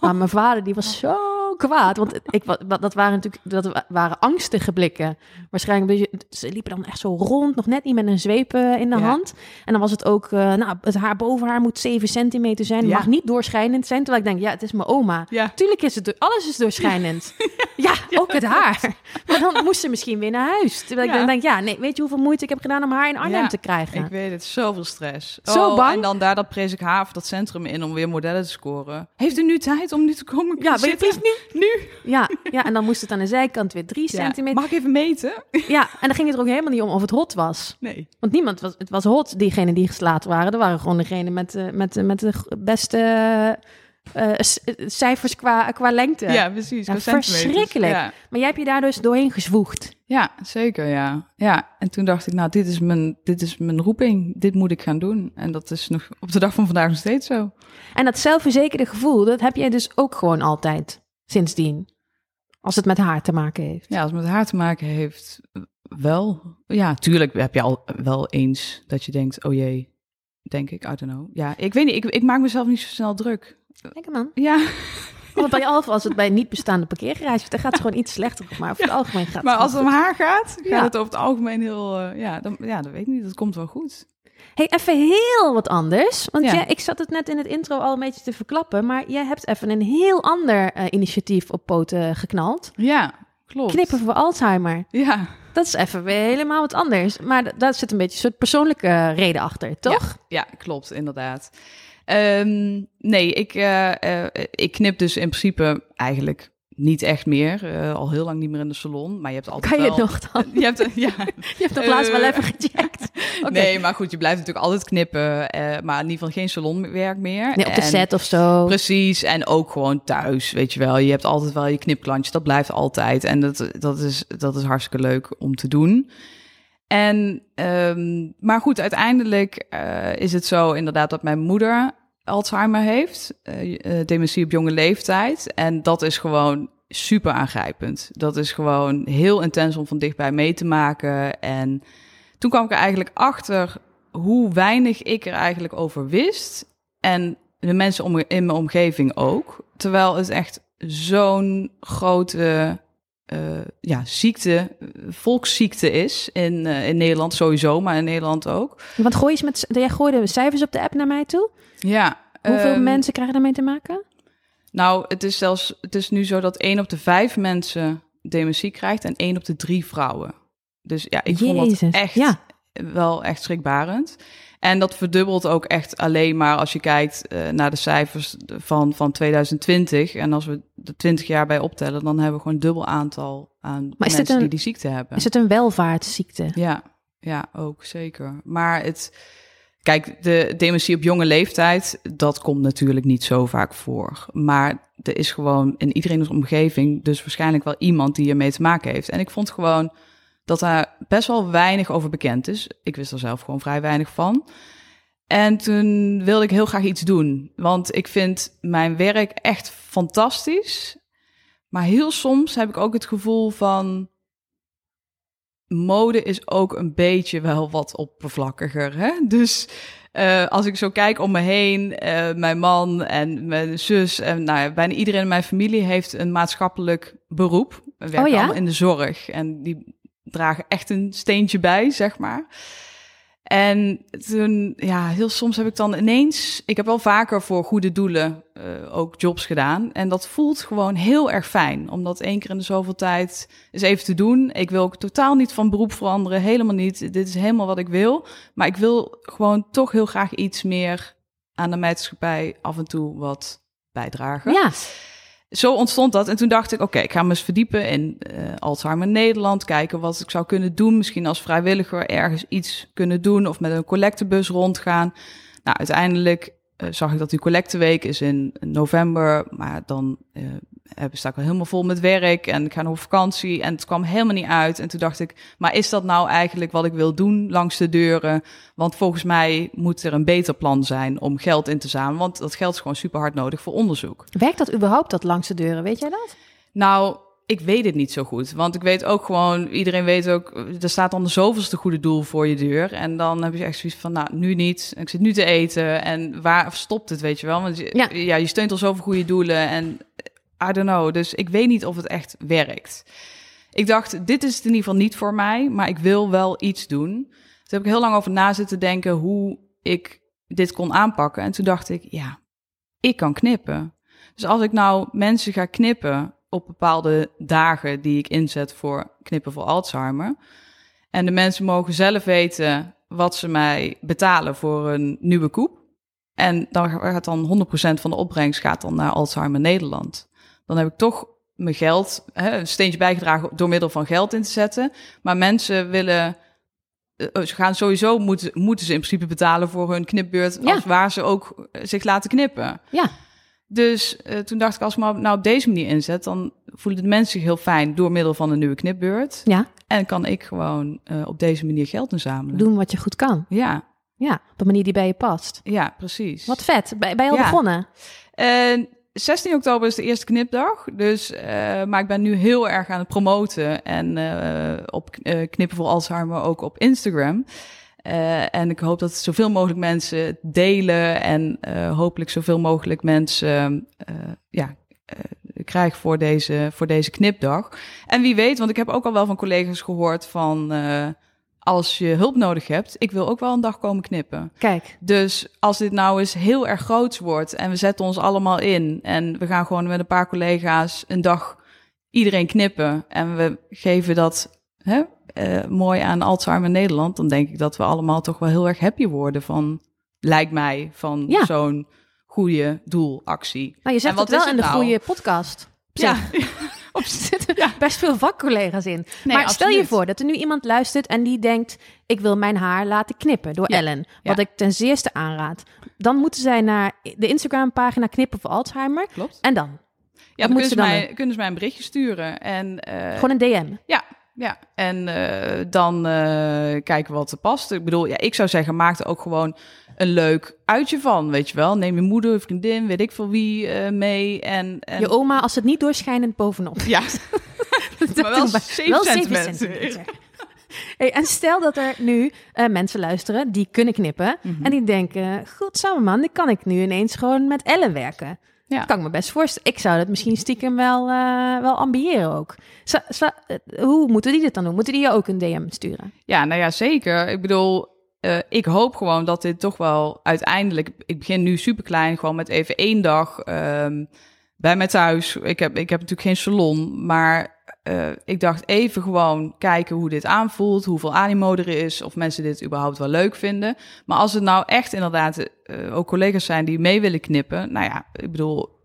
Maar mijn vader die was zo kwaad, want ik, dat waren natuurlijk dat wa- waren angstige blikken. Waarschijnlijk, ze liepen dan echt zo rond, nog net niet met een zweep eh, in de Ja. hand. En dan was het ook, eh, nou, het haar boven haar moet 7 centimeter zijn. Het Ja. mag niet doorschijnend zijn. Terwijl ik denk, ja, het is mijn oma. Ja. Tuurlijk is het, alles is doorschijnend. Ja, ook het haar. Maar dan moest ze misschien weer naar huis. Terwijl ik dan denk, ja, nee, weet je hoeveel moeite ik heb gedaan om haar in Arnhem te krijgen? Ik weet het, zoveel stress. Zo oh, bang. En dan daar dat prees ik haar of dat centrum in om weer modellen te scoren. Heeft u nu tijd om nu te komen Ja, wil je zitten? please Nu? Ja, ja, en dan moest het aan de zijkant weer 3 Ja. centimeter. Mag ik even meten? Ja, en dan ging het er ook helemaal niet om of het hot was. Nee. Want niemand was, het was hot, diegenen die geslagen waren. Er waren gewoon degenen met, eh, met, eh, met de beste eh, c- cijfers qua, qua lengte. Ja, precies. Centimeters. verschrikkelijk. Ja. Maar jij hebt je daar dus doorheen gezwoegd. ja, zeker, ja. Ja, en toen dacht ik, nou, dit is, mijn, dit is mijn roeping. Dit moet ik gaan doen. En dat is nog op de dag van vandaag nog steeds zo. En dat zelfverzekerde gevoel, dat heb jij dus ook gewoon altijd sindsdien. Als het met haar te maken heeft. Ja, als het met haar te maken heeft, wel. Ja, tuurlijk heb je al wel eens dat je denkt, oh jee, denk ik, I don't know. Ja, ik weet niet, ik, ik maak mezelf niet zo snel druk. Lekker man. Ja, Want bij Alfa, als het bij niet bestaande parkeergarages, dan gaat het gewoon iets slechter. Maar over het algemeen gaat maar het als het om haar gaat, gaat Ja. het over het algemeen heel, eh, ja, dan, ja, dat weet ik niet, dat komt wel goed. Hey, even heel wat anders. Want Ja. jij- ik zat het net in het intro al een beetje te verklappen. Maar jij hebt even een heel ander eh, initiatief op poten geknald. Ja, klopt. Knippen voor Alzheimer. Ja, Dat is even weer helemaal wat anders. Maar daar zit een beetje een soort persoonlijke reden achter, toch? ja, klopt, inderdaad. Ehm, nee, ik, eh, eh, ik knip dus in principe eigenlijk niet echt meer. eh, al heel lang niet meer in de salon, maar je hebt altijd Kan je wel... het nog dan? Je hebt, ja, Je hebt nog laatst wel Eh, even gecheckt. Oké. Nee, maar goed, je blijft natuurlijk altijd knippen. eh, maar in ieder geval geen salonwerk meer. Nee, op de En- set of zo. Precies, en ook gewoon thuis, weet je wel. Je hebt altijd wel je knipklantjes, dat blijft altijd. En dat, dat, is, dat is hartstikke leuk om te doen. En, ehm, maar goed, uiteindelijk eh, is het zo inderdaad dat mijn moeder Alzheimer heeft. eh, eh, dementie op jonge leeftijd. En dat is gewoon super aangrijpend. Dat is gewoon heel intens om van dichtbij mee te maken. En toen kwam ik er eigenlijk achter hoe weinig ik er eigenlijk over wist. En de mensen om, in mijn omgeving ook. Terwijl het echt zo'n grote eh, ja, ziekte, volksziekte is in, eh, in Nederland sowieso, maar in Nederland ook. Want gooi eens met, jij gooide cijfers op de app naar mij toe. Ja. Hoeveel ehm, mensen krijgen daarmee te maken? Nou, het is zelfs, het is nu zo dat één op de vijf mensen dementie krijgt en één op de drie vrouwen. Dus ja, ik vond dat echt ja. wel echt schrikbarend. En dat verdubbelt ook echt alleen maar als je kijkt eh, naar de cijfers van, van 2020. En als we de 20 jaar bij optellen, dan hebben we gewoon een dubbel aantal aan Maar mensen een- die die ziekte hebben. Is het een welvaartsziekte? Ja, ja, ook zeker. Maar het, kijk, de dementie op jonge leeftijd, dat komt natuurlijk niet zo vaak voor. Maar er is gewoon in iedereen's omgeving dus waarschijnlijk wel iemand die ermee te maken heeft. En ik vond gewoon dat daar best wel weinig over bekend is. Ik wist er zelf gewoon vrij weinig van. En toen wilde ik heel graag iets doen, want ik vind mijn werk echt fantastisch. Maar heel soms heb ik ook het gevoel van mode is ook een beetje wel wat oppervlakkiger. Hè? Dus eh, als ik zo kijk om me heen, eh, mijn man en mijn zus en nou ja, bijna iedereen in mijn familie heeft een maatschappelijk beroep. We werken Oh ja? allemaal in de zorg en die dragen echt een steentje bij, zeg maar. En toen, ja, heel soms heb ik dan ineens... Ik heb wel vaker voor goede doelen eh, ook jobs gedaan. En dat voelt gewoon heel erg fijn. Om dat één keer in de zoveel tijd eens even te doen. Ik wil ook totaal niet van beroep veranderen. Helemaal niet. Dit is helemaal wat ik wil. Maar ik wil gewoon toch heel graag iets meer aan de maatschappij af en toe wat bijdragen. Ja, Zo ontstond dat. En toen dacht ik, oké, ik ga me eens verdiepen in eh, Alzheimer Nederland. Kijken wat ik zou kunnen doen. Misschien als vrijwilliger ergens iets kunnen doen. Of met een collectebus rondgaan. Nou, uiteindelijk eh, zag ik dat die collecteweek is in november. Maar dan eh heb, sta ik al helemaal vol met werk. En ik ga nog op vakantie. En het kwam helemaal niet uit. En toen dacht ik, maar is dat nou eigenlijk wat ik wil doen langs de deuren? Want volgens mij moet er een beter plan zijn om geld in te zamelen. Want dat geld is gewoon super hard nodig voor onderzoek. werkt dat überhaupt, dat langs de deuren? Weet jij dat? Nou, ik weet het niet zo goed. Want ik weet ook gewoon, iedereen weet ook, er staat dan de zoveelste goede doel voor je deur. En dan heb je echt zoiets van, nou, nu niet. Ik zit nu te eten. En waar stopt het, weet je wel? Want ja. je steunt al zoveel goede doelen. En I don't know. Dus ik weet niet of het echt werkt. Ik dacht, dit is het in ieder geval niet voor mij, maar ik wil wel iets doen. Toen heb ik heel lang over na zitten denken hoe ik dit kon aanpakken. En toen dacht ik, ja, ik kan knippen. Dus als ik nou mensen ga knippen op bepaalde dagen die ik inzet voor knippen voor Alzheimer. En de mensen mogen zelf weten wat ze mij betalen voor een nieuwe koep. En dan gaat dan 100% van de opbrengst gaat dan naar Alzheimer Nederland. Dan heb ik toch mijn geld, hè, een steentje bijgedragen door middel van geld in te zetten. Maar mensen willen, eh, ze gaan sowieso moeten, moeten ze in principe betalen voor hun knipbeurt, Ja. als waar ze ook zich laten knippen. Ja, Dus eh, toen dacht ik, als ik me nou op deze manier inzet, dan voelen de mensen zich heel fijn door middel van een nieuwe knipbeurt. ja. En kan ik gewoon eh, op deze manier geld inzamelen. doen wat je goed kan. Ja, Ja, op een manier die bij je past. ja, precies. Wat vet. Ben, ben je al Ja. begonnen? En 16 oktober is de eerste knipdag. Dus, eh, maar ik ben nu heel erg aan het promoten. En eh, op eh, Knippen voor Alzheimer ook op Instagram. Eh, en ik hoop dat zoveel mogelijk mensen delen. En eh, hopelijk zoveel mogelijk mensen eh, ja, eh, krijg voor deze, voor deze knipdag. En wie weet, want ik heb ook al wel van collega's gehoord van... als je hulp nodig hebt, ik wil ook wel een dag komen knippen. Kijk, Dus als dit nou eens heel erg groots wordt en we zetten ons allemaal in en we gaan gewoon met een paar collega's een dag iedereen knippen en we geven dat hè, eh, mooi aan Alzheimer Nederland, dan denk ik dat we allemaal toch wel heel erg happy worden van, lijkt mij, van Ja. zo'n goede doelactie. nou, je zegt wat het wel in de nou? goede podcast. Ja. Op er zitten best veel vakcollega's in. Nee, maar stel je voor dat er nu iemand luistert en die denkt... ik wil mijn haar laten knippen door Ja. Ellen. Wat Ja. ik ten zeerste aanraad. Dan moeten zij naar de Instagram-pagina Knippen voor Alzheimer. Klopt. En dan? Ja, dan kunnen ze ze, dan mij, kunnen ze mij een berichtje sturen. En, eh, Gewoon een DM. Ja, ja. En eh, dan eh, kijken wat er past. Ik bedoel, ja, ik zou zeggen, maak er ook gewoon een leuk uitje van, weet je wel. Neem je moeder, vriendin, weet ik veel wie eh, mee. En, en Je oma als het niet doorschijnend bovenop. Ja, maar wel Doen we- 7 wel centimeter. centimeter. Hey, en stel dat er nu mensen luisteren die kunnen knippen. Mhm. En die denken, goed samen man, dan kan ik nu ineens gewoon met Ellen werken. Ja. Dat kan ik me best voorstellen. Ik zou dat misschien stiekem wel, eh, wel ambiëren ook. Eh, hoe moeten die dit dan doen? Moeten die je ook een DM sturen? Ja, nou ja, zeker. Ik bedoel, eh, ik hoop gewoon dat dit toch wel uiteindelijk... Ik begin nu super klein, gewoon met even één dag ehm, bij mij thuis. Ik heb, ik heb natuurlijk geen salon, maar eh, ik dacht even gewoon kijken hoe dit aanvoelt, hoeveel animo er is, of mensen dit überhaupt wel leuk vinden. Maar als het nou echt inderdaad eh, ook collega's zijn die mee willen knippen, nou ja, ik bedoel,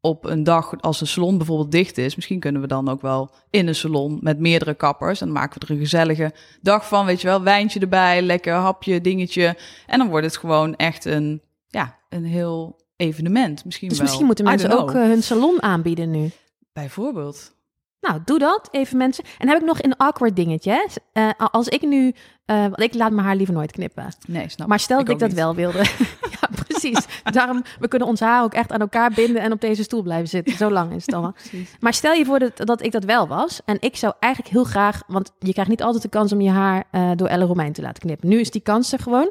op een dag als een salon bijvoorbeeld dicht is, misschien kunnen we dan ook wel in een salon met meerdere kappers. En dan maken we er een gezellige dag van, weet je wel, wijntje erbij, lekker hapje, dingetje. En dan wordt het gewoon echt een, ja, een heel evenement. Misschien Dus wel. misschien moeten mensen ook eh, hun salon aanbieden nu. Bijvoorbeeld. Nou, doe dat, even mensen. En dan heb ik nog een awkward dingetje. Eh, als ik nu, eh, want ik laat mijn haar liever nooit knippen. Nee, snap Maar stel dat ik dat niet. wel wilde. ja, precies. Daarom, we kunnen ons haar ook echt aan elkaar binden en op deze stoel blijven zitten. Zo lang is het. Precies. Maar stel je voor dat, dat ik dat wel was. En ik zou eigenlijk heel graag, want je krijgt niet altijd de kans om je haar eh, door Elle Romein te laten knippen. Nu is die kans er gewoon.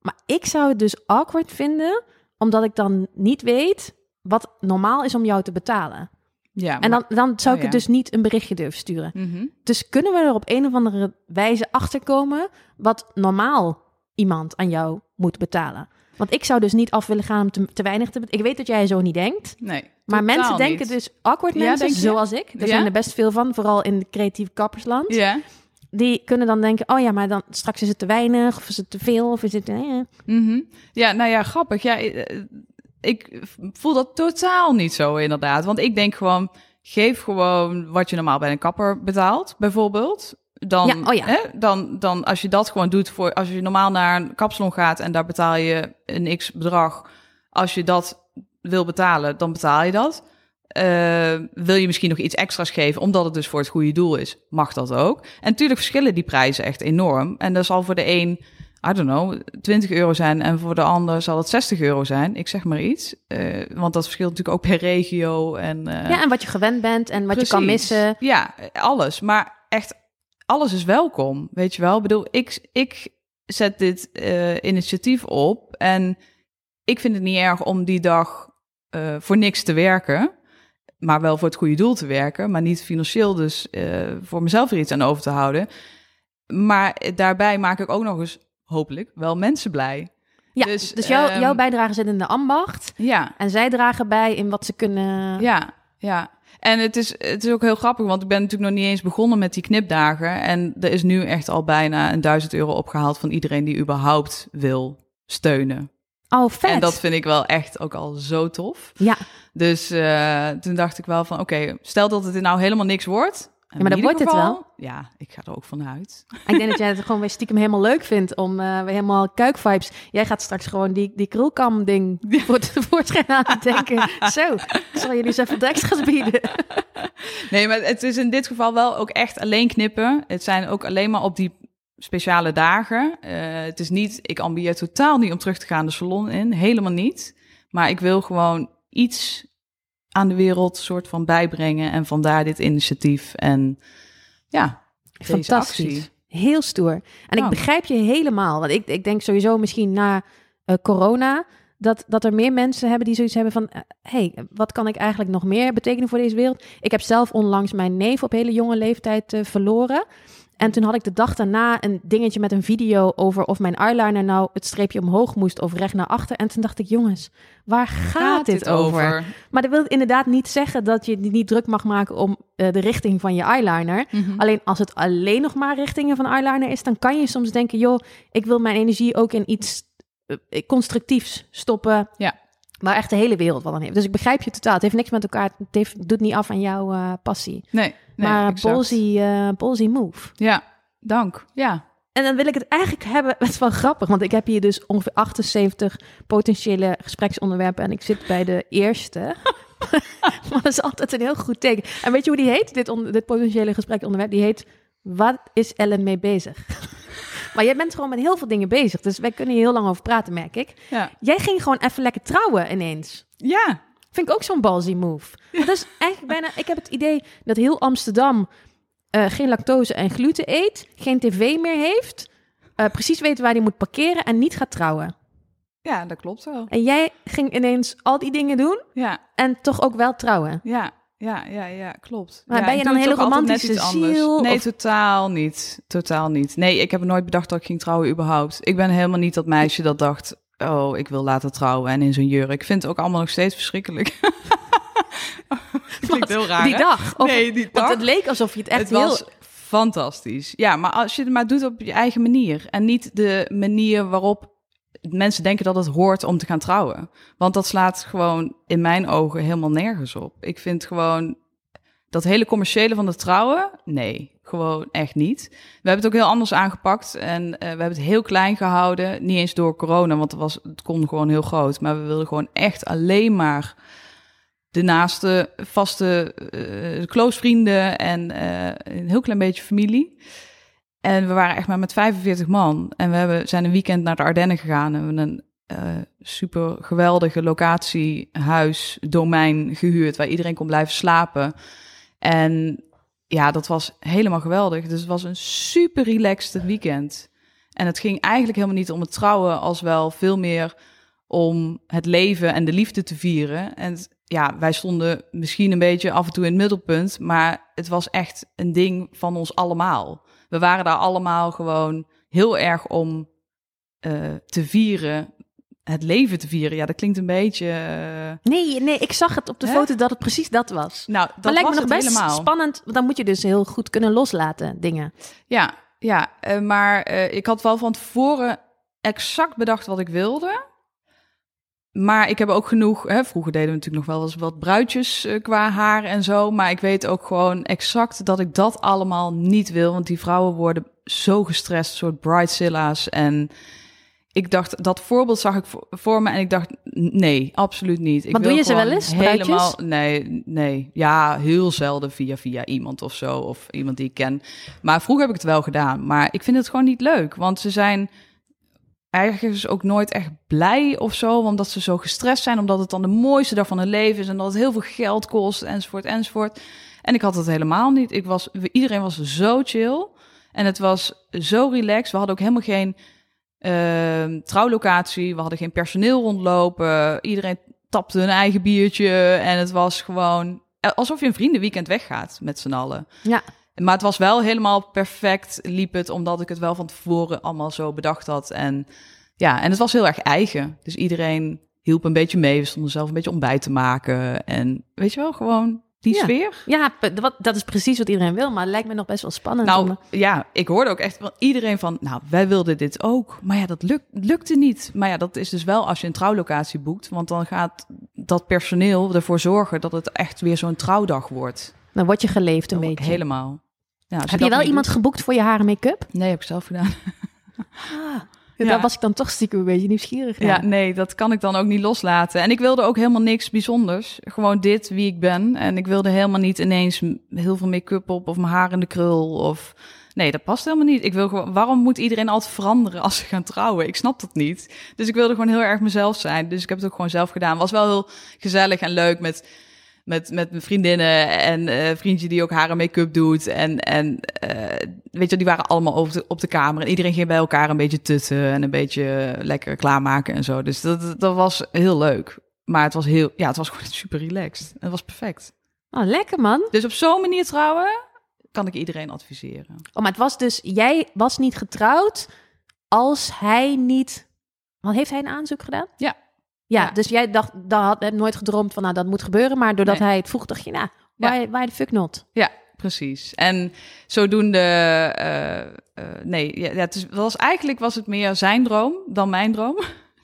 Maar ik zou het dus awkward vinden, omdat ik dan niet weet wat normaal is om jou te betalen. Ja, En dan, dan zou ik oh het dus niet een berichtje durven sturen. Mhm. Dus kunnen we er op een of andere wijze achterkomen wat normaal iemand aan jou moet betalen? Want ik zou dus niet af willen gaan om te, te weinig te betalen. Ik weet dat jij zo niet denkt. Nee. Maar mensen denken niet. dus, awkward Ja, mensen, zoals ik. Er zijn er best veel van, vooral in het creatieve kappersland. Ja. Die kunnen dan denken, oh ja, maar dan straks is het te weinig, of is het te veel, of is het... eh. Mhm. Ja, nou ja, grappig. Ja, eh, ik voel dat totaal niet zo inderdaad. Want ik denk gewoon, geef gewoon wat je normaal bij een kapper betaalt, bijvoorbeeld. Dan, Ja, oh ja. Hè, dan, dan als je dat gewoon doet voor als je normaal naar een kapsalon gaat en daar betaal je een x bedrag. Als je dat wil betalen, dan betaal je dat. Eh, wil je misschien nog iets extra's geven, omdat het dus voor het goede doel is, mag dat ook. En natuurlijk verschillen die prijzen echt enorm. En dat zal voor de een, I don't know, 20 euro zijn en voor de ander zal het 60 euro zijn. Ik zeg maar iets. Eh, want dat verschilt natuurlijk ook per regio. En, eh, Ja, en wat je gewend bent en wat je kan missen. Ja, alles. Maar echt, alles is welkom. Weet je wel? Ik bedoel, ik, ik zet dit eh, initiatief op. En ik vind het niet erg om die dag voor niks te werken. Maar wel voor het goede doel te werken. Maar niet financieel dus voor mezelf er iets aan over te houden. Maar daarbij maak ik ook nog eens, hopelijk, wel mensen blij. Ja, Dus, dus, jouw, ehm, jouw bijdrage zit in de ambacht. Ja, En zij dragen bij in wat ze kunnen... Ja, ja. En het is, het is ook heel grappig, want ik ben natuurlijk nog niet eens begonnen met die knipdagen. En er is nu echt al bijna een duizend euro opgehaald van iedereen die überhaupt wil steunen. Oh, vet. En dat vind ik wel echt ook al zo tof. Ja, Dus eh, toen dacht ik wel van, oké, stel dat het nou helemaal niks wordt. En maar ieder wordt het geval- Ja, ik ga er ook vanuit. ik denk dat jij het gewoon weer stiekem helemaal leuk vindt om weer helemaal kuikvibes. Jij gaat straks gewoon die, die krulkam ding voor het voorschijn aan het denken. Zo, ik zal jullie eens even extra's bieden. Nee, maar het is in dit geval wel ook echt alleen knippen. Het zijn ook alleen maar op die speciale dagen. Eh, het is niet, ik ambieer totaal niet om terug te gaan de salon in. Helemaal niet. Maar ik wil gewoon iets aan de wereld soort van bijbrengen. En vandaar dit initiatief. En ja, Fantastisch. actie. Heel stoer. En ik Dank. begrijp je helemaal. Want ik, ik denk sowieso misschien na eh, corona... Dat, dat er meer mensen hebben die zoiets hebben van... hé, hey, wat kan ik eigenlijk nog meer betekenen voor deze wereld? Ik heb zelf onlangs mijn neef op hele jonge leeftijd eh, verloren. En toen had ik de dag daarna een dingetje met een video over... of mijn eyeliner nou het streepje omhoog moest of recht naar achter. En toen dacht ik, jongens, waar gaat, dit over? Maar dat wil inderdaad niet zeggen dat je niet druk mag maken... om eh, de richting van je eyeliner... Mhm. Alleen als het alleen nog maar richtingen van eyeliner is, dan kan je soms denken, joh, ik wil mijn energie ook in iets eh, constructiefs stoppen. Ja. Waar echt de hele wereld wat aan heeft. Dus ik begrijp je totaal. Het heeft niks met elkaar. Het heeft, doet niet af aan jouw eh, passie. Nee, nee maar ballsy, eh, ballsy move. Ja, dank. Ja. En dan wil ik het eigenlijk hebben. Het is wel grappig, want ik heb hier dus ongeveer 78 potentiële gespreksonderwerpen. En ik zit bij de eerste. maar dat is altijd een heel goed teken. En weet je hoe die heet? Dit, on- dit potentiële gespreksonderwerp. Die heet: Wat is Ellen mee bezig? Maar jij bent gewoon met heel veel dingen bezig. Dus wij kunnen hier heel lang over praten, merk ik. Ja. Jij ging gewoon even lekker trouwen ineens. Ja. Vind ik ook zo'n ballsy move. Dat is eigenlijk bijna... Ik heb het idee dat heel Amsterdam eh, geen lactose en gluten eet, geen tv meer heeft, eh, precies weet waar hij moet parkeren en niet gaat trouwen. Ja, dat klopt wel. En jij ging ineens al die dingen doen Ja, en toch ook wel trouwen. Ja, ja, ja, ja, klopt. Maar ja, ben je dan een het hele romantische ziel, Nee, of- totaal niet. Totaal niet. Nee, ik heb nooit bedacht dat ik ging trouwen überhaupt. Ik ben helemaal niet dat meisje dat dacht... oh, ik wil laten trouwen en in zo'n jurk. Ik vind het ook allemaal nog steeds verschrikkelijk. Klinkt heel raar, die dag. Of- Nee, die dag. Want het leek alsof je het echt het heel... was fantastisch. Ja, maar als je het maar doet op je eigen manier. En niet de manier waarop mensen denken dat het hoort om te gaan trouwen. Want dat slaat gewoon in mijn ogen helemaal nergens op. Ik vind gewoon dat hele commerciële van het trouwen, nee, gewoon echt niet. We hebben het ook heel anders aangepakt en eh, we hebben het heel klein gehouden. Niet eens door corona, want het, was, het kon gewoon heel groot. Maar we wilden gewoon echt alleen maar de naaste vaste eh close vrienden en een heel klein beetje familie. En we waren echt maar met 45 man. En we hebben, zijn een weekend naar de Ardennen gegaan. En we hebben een eh, super geweldige locatie, huis, domein gehuurd... waar iedereen kon blijven slapen. En ja, dat was helemaal geweldig. Dus het was een super relaxed weekend. En het ging eigenlijk helemaal niet om het trouwen... als wel veel meer om het leven en de liefde te vieren. En ja, wij stonden misschien een beetje af en toe in het middelpunt... maar het was echt een ding van ons allemaal. We waren daar allemaal gewoon heel erg om eh, te vieren... Het leven te vieren, ja, dat klinkt een beetje. eh, Nee, nee, ik zag het op de Hè? foto dat het precies dat was. nou, dat maar lijkt was me nog best helemaal. spannend, want dan moet je dus heel goed kunnen loslaten, dingen. Ja, ja eh, maar ik had wel van tevoren exact bedacht wat ik wilde. Maar ik heb ook genoeg. Hè, vroeger deden we natuurlijk nog wel eens wat bruidjes eh, qua haar en zo. Maar ik weet ook gewoon exact dat ik dat allemaal niet wil. Want die vrouwen worden zo gestrest, soort bridezilla's. En ik dacht, dat voorbeeld zag ik voor, me. En ik dacht, nee, absoluut niet. Ik Maar doe je ze wel eens, bruidjes? Helemaal, nee, nee. Ja, heel zelden via, via iemand of zo. Of iemand die ik ken. Maar vroeger heb ik het wel gedaan. Maar ik vind het gewoon niet leuk. Want ze zijn ergens ook nooit echt blij of zo, omdat ze zo gestrest zijn, omdat het dan de mooiste dag van hun leven is en dat het heel veel geld kost, enzovoort, enzovoort. En ik had het helemaal niet. Ik was, iedereen was zo chill en het was zo relaxed. We hadden ook helemaal geen ehm, trouwlocatie, we hadden geen personeel rondlopen. Iedereen tapte hun eigen biertje en het was gewoon eh, alsof je een vriendenweekend weggaat met z'n allen. Ja. Maar het was wel helemaal perfect, liep het, omdat ik het wel van tevoren allemaal zo bedacht had. En ja, en het was heel erg eigen. Dus iedereen hielp een beetje mee. We stonden zelf een beetje ontbijt te maken. En weet je wel, gewoon die Ja. sfeer. Ja, wat, dat is precies wat iedereen wil, maar het lijkt me nog best wel spannend. om- Nou ja, ik hoorde ook echt van iedereen van, nou, wij wilden dit ook. Maar ja, dat lukt, lukte niet. Maar ja, dat is dus wel als je een trouwlocatie boekt. Want dan gaat dat personeel ervoor zorgen dat het echt weer zo'n trouwdag wordt. Dan word je geleefd een beetje. Helemaal. Ja, Heb je wel iemand doet- geboekt voor je haar en make-up? Nee, heb ik zelf gedaan. Ah, Ja. Daar was ik dan toch stiekem een beetje nieuwsgierig naar. Ja, nee, dat kan ik dan ook niet loslaten. En ik wilde ook helemaal niks bijzonders. Gewoon dit, wie ik ben. En ik wilde helemaal niet ineens heel veel make-up op of mijn haar in de krul. Of... Nee, dat past helemaal niet. Ik wil gewoon, waarom moet iedereen altijd veranderen als ze gaan trouwen? Ik snap dat niet. Dus ik wilde gewoon heel erg mezelf zijn. Dus ik heb het ook gewoon zelf gedaan. Was wel heel gezellig en leuk met, met, met mijn vriendinnen en eh vriendje die ook haar make-up doet. En, en eh, weet je, die waren allemaal op de, op de kamer. En iedereen ging bij elkaar een beetje tutten en een beetje lekker klaarmaken en zo. Dus dat, dat was heel leuk. Maar het was heel, ja, het was gewoon super relaxed. Het was perfect. Oh, lekker man. Dus op zo'n manier trouwen kan ik iedereen adviseren. Oh, maar het was dus, jij was niet getrouwd als hij niet... Want heeft hij een aanzoek gedaan? Ja. Ja, Ja. dus jij dacht, dat had heb nooit gedroomd van, nou, dat moet gebeuren. Maar doordat Nee. hij het vroeg, dacht je, nou, Ja. why, why the fuck not? Ja, precies. En zodoende, eh, eh, nee, ja, ja, het is, was, eigenlijk was het meer zijn droom dan mijn droom.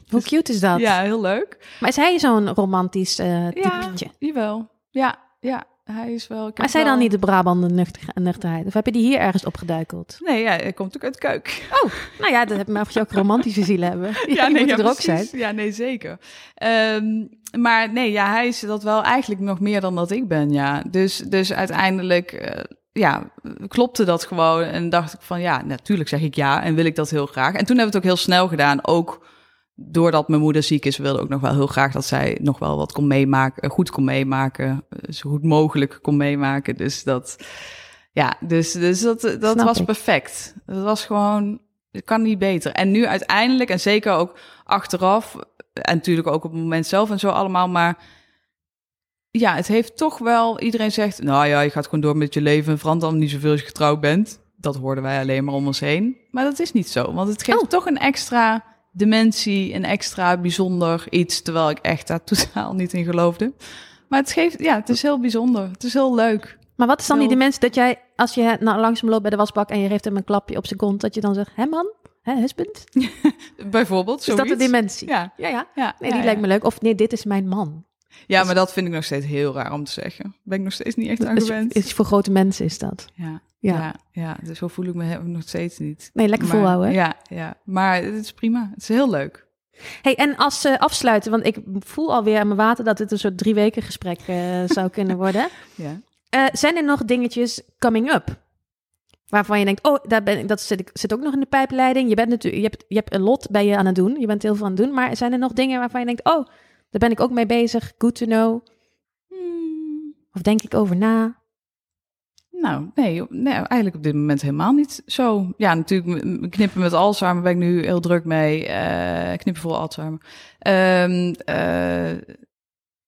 Hoe cute is dat? Ja, heel leuk. Maar is hij zo'n romantisch Ja, typetje? jawel. Ja, ja, hij is wel... Maar wel- dan niet de Brabant nuchter, nuchterheid? Of heb je die hier ergens opgeduikeld? Nee, ja, hij komt ook uit de keuk. Oh, nou ja, dat heb je ook romantische ziel hebben. Ja, nee, moeten ja, er ook zijn. Ja, nee, zeker. Ehm, maar nee, ja, hij is dat wel eigenlijk nog meer dan dat ik ben, ja. Dus, dus uiteindelijk, eh, ja, klopte dat gewoon. En dacht ik van, ja, natuurlijk zeg ik ja en wil ik dat heel graag. En toen hebben we het ook heel snel gedaan, ook doordat mijn moeder ziek is, wilde ook nog wel heel graag dat zij nog wel wat kon meemaken, eh, goed kon meemaken, eh, zo goed mogelijk kon meemaken. Dus dat, ja, dus, dus dat, dat Snap was ik. perfect. Dat was gewoon, het kan niet beter. En nu uiteindelijk, en zeker ook achteraf, en natuurlijk ook op het moment zelf en zo allemaal, maar ja, het heeft toch wel, iedereen zegt, nou ja, je gaat gewoon door met je leven en verandert dan niet zoveel als je getrouwd bent. Dat hoorden wij alleen maar om ons heen. Maar dat is niet zo, want het geeft Oh. toch een extra dimensie, een extra bijzonder iets, terwijl ik echt daar totaal niet in geloofde. Maar het geeft, ja, het is heel bijzonder. Het is heel leuk. Maar wat is dan die dimensie dat jij, als je nou, langs hem loopt bij de wasbak en je geeft hem een klapje op zijn kont, dat je dan zegt, hé man, hè, husband? Bijvoorbeeld, Is dat de zoiets. dimensie? Ja, Ja, ja. ja. Nee, die ja. lijkt me leuk. Of nee, dit is mijn man. Ja, maar dat vind ik nog steeds heel raar om te zeggen. Ben ik nog steeds niet echt aan Is, gewend. is voor grote mensen is dat. Ja, Ja. ja. Ja, dus zo voel ik me nog steeds niet. Nee, lekker Maar- volhouden. hè? Ja, ja, maar het is prima. Het is heel leuk. Hey, en als ze afsluiten, want ik voel alweer aan mijn water dat dit een soort drie weken gesprek eh, zou kunnen worden. Ja. Eh, zijn er nog dingetjes coming up? Waarvan je denkt, oh, daar ben ik, dat zit, ik, zit ook nog in de pijpleiding. Je, bent natuurlijk, je, hebt, je hebt een lot ben je aan het doen. Je bent heel veel aan het doen. Maar zijn er nog dingen waarvan je denkt, oh, daar ben ik ook mee bezig. Good to know. Hmm, Of denk ik over na? Nou, nee, nee, eigenlijk op dit moment helemaal niet zo. Ja, natuurlijk, knippen met Alzheimer ben ik nu heel druk mee. eh, knippen voor Alzheimer. Ehm, eh,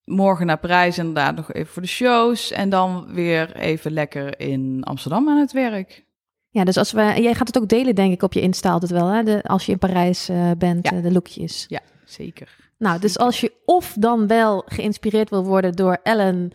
morgen naar Parijs inderdaad nog even voor de shows. En dan weer even lekker in Amsterdam aan het werk. Ja, dus als we, jij gaat het ook delen, denk ik, op je Insta altijd wel. Hè? De, als je in Parijs eh, bent, Ja. de lookjes. Ja, zeker. Nou, dus als je of dan wel geïnspireerd wil worden door Ellen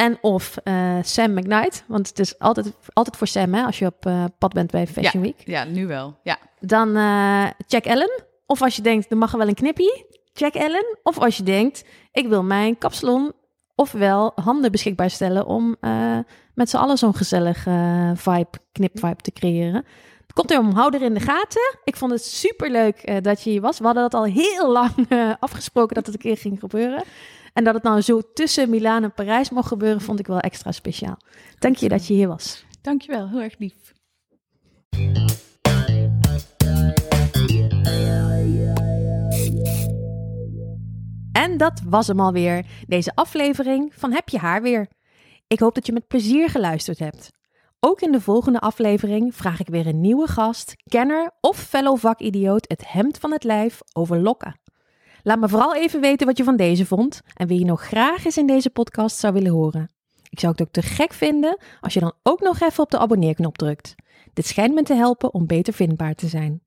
en of eh, Sam McKnight, want het is altijd, altijd voor Sam hè, als je op eh, pad bent bij Fashion Week, Ja, nu wel. Ja, dan eh, check Ellen. Of als je denkt, er mag wel een knippie, check Ellen. Of als je denkt, ik wil mijn kapsalon ofwel handen beschikbaar stellen om uh, met z'n allen zo'n gezellige uh, vibe, knipvibe te creëren. Komt erom, hou er in de gaten. Ik vond het super leuk uh, dat je hier was. We hadden dat al heel lang afgesproken dat het een keer ging gebeuren. En dat het nou zo tussen Milaan en Parijs mocht gebeuren, vond ik wel extra speciaal. Dank je dat je hier was. Dankjewel, heel erg lief. En dat was hem alweer, deze aflevering van Heb je haar weer. Ik hoop dat je met plezier geluisterd hebt. Ook in de volgende aflevering vraag ik weer een nieuwe gast, kenner of fellow vakidioot het hemd van het lijf over lokken. Laat me vooral even weten wat je van deze vond en wie je nog graag eens in deze podcast zou willen horen. Ik zou het ook te gek vinden als je dan ook nog even op de abonneerknop drukt. Dit schijnt me te helpen om beter vindbaar te zijn.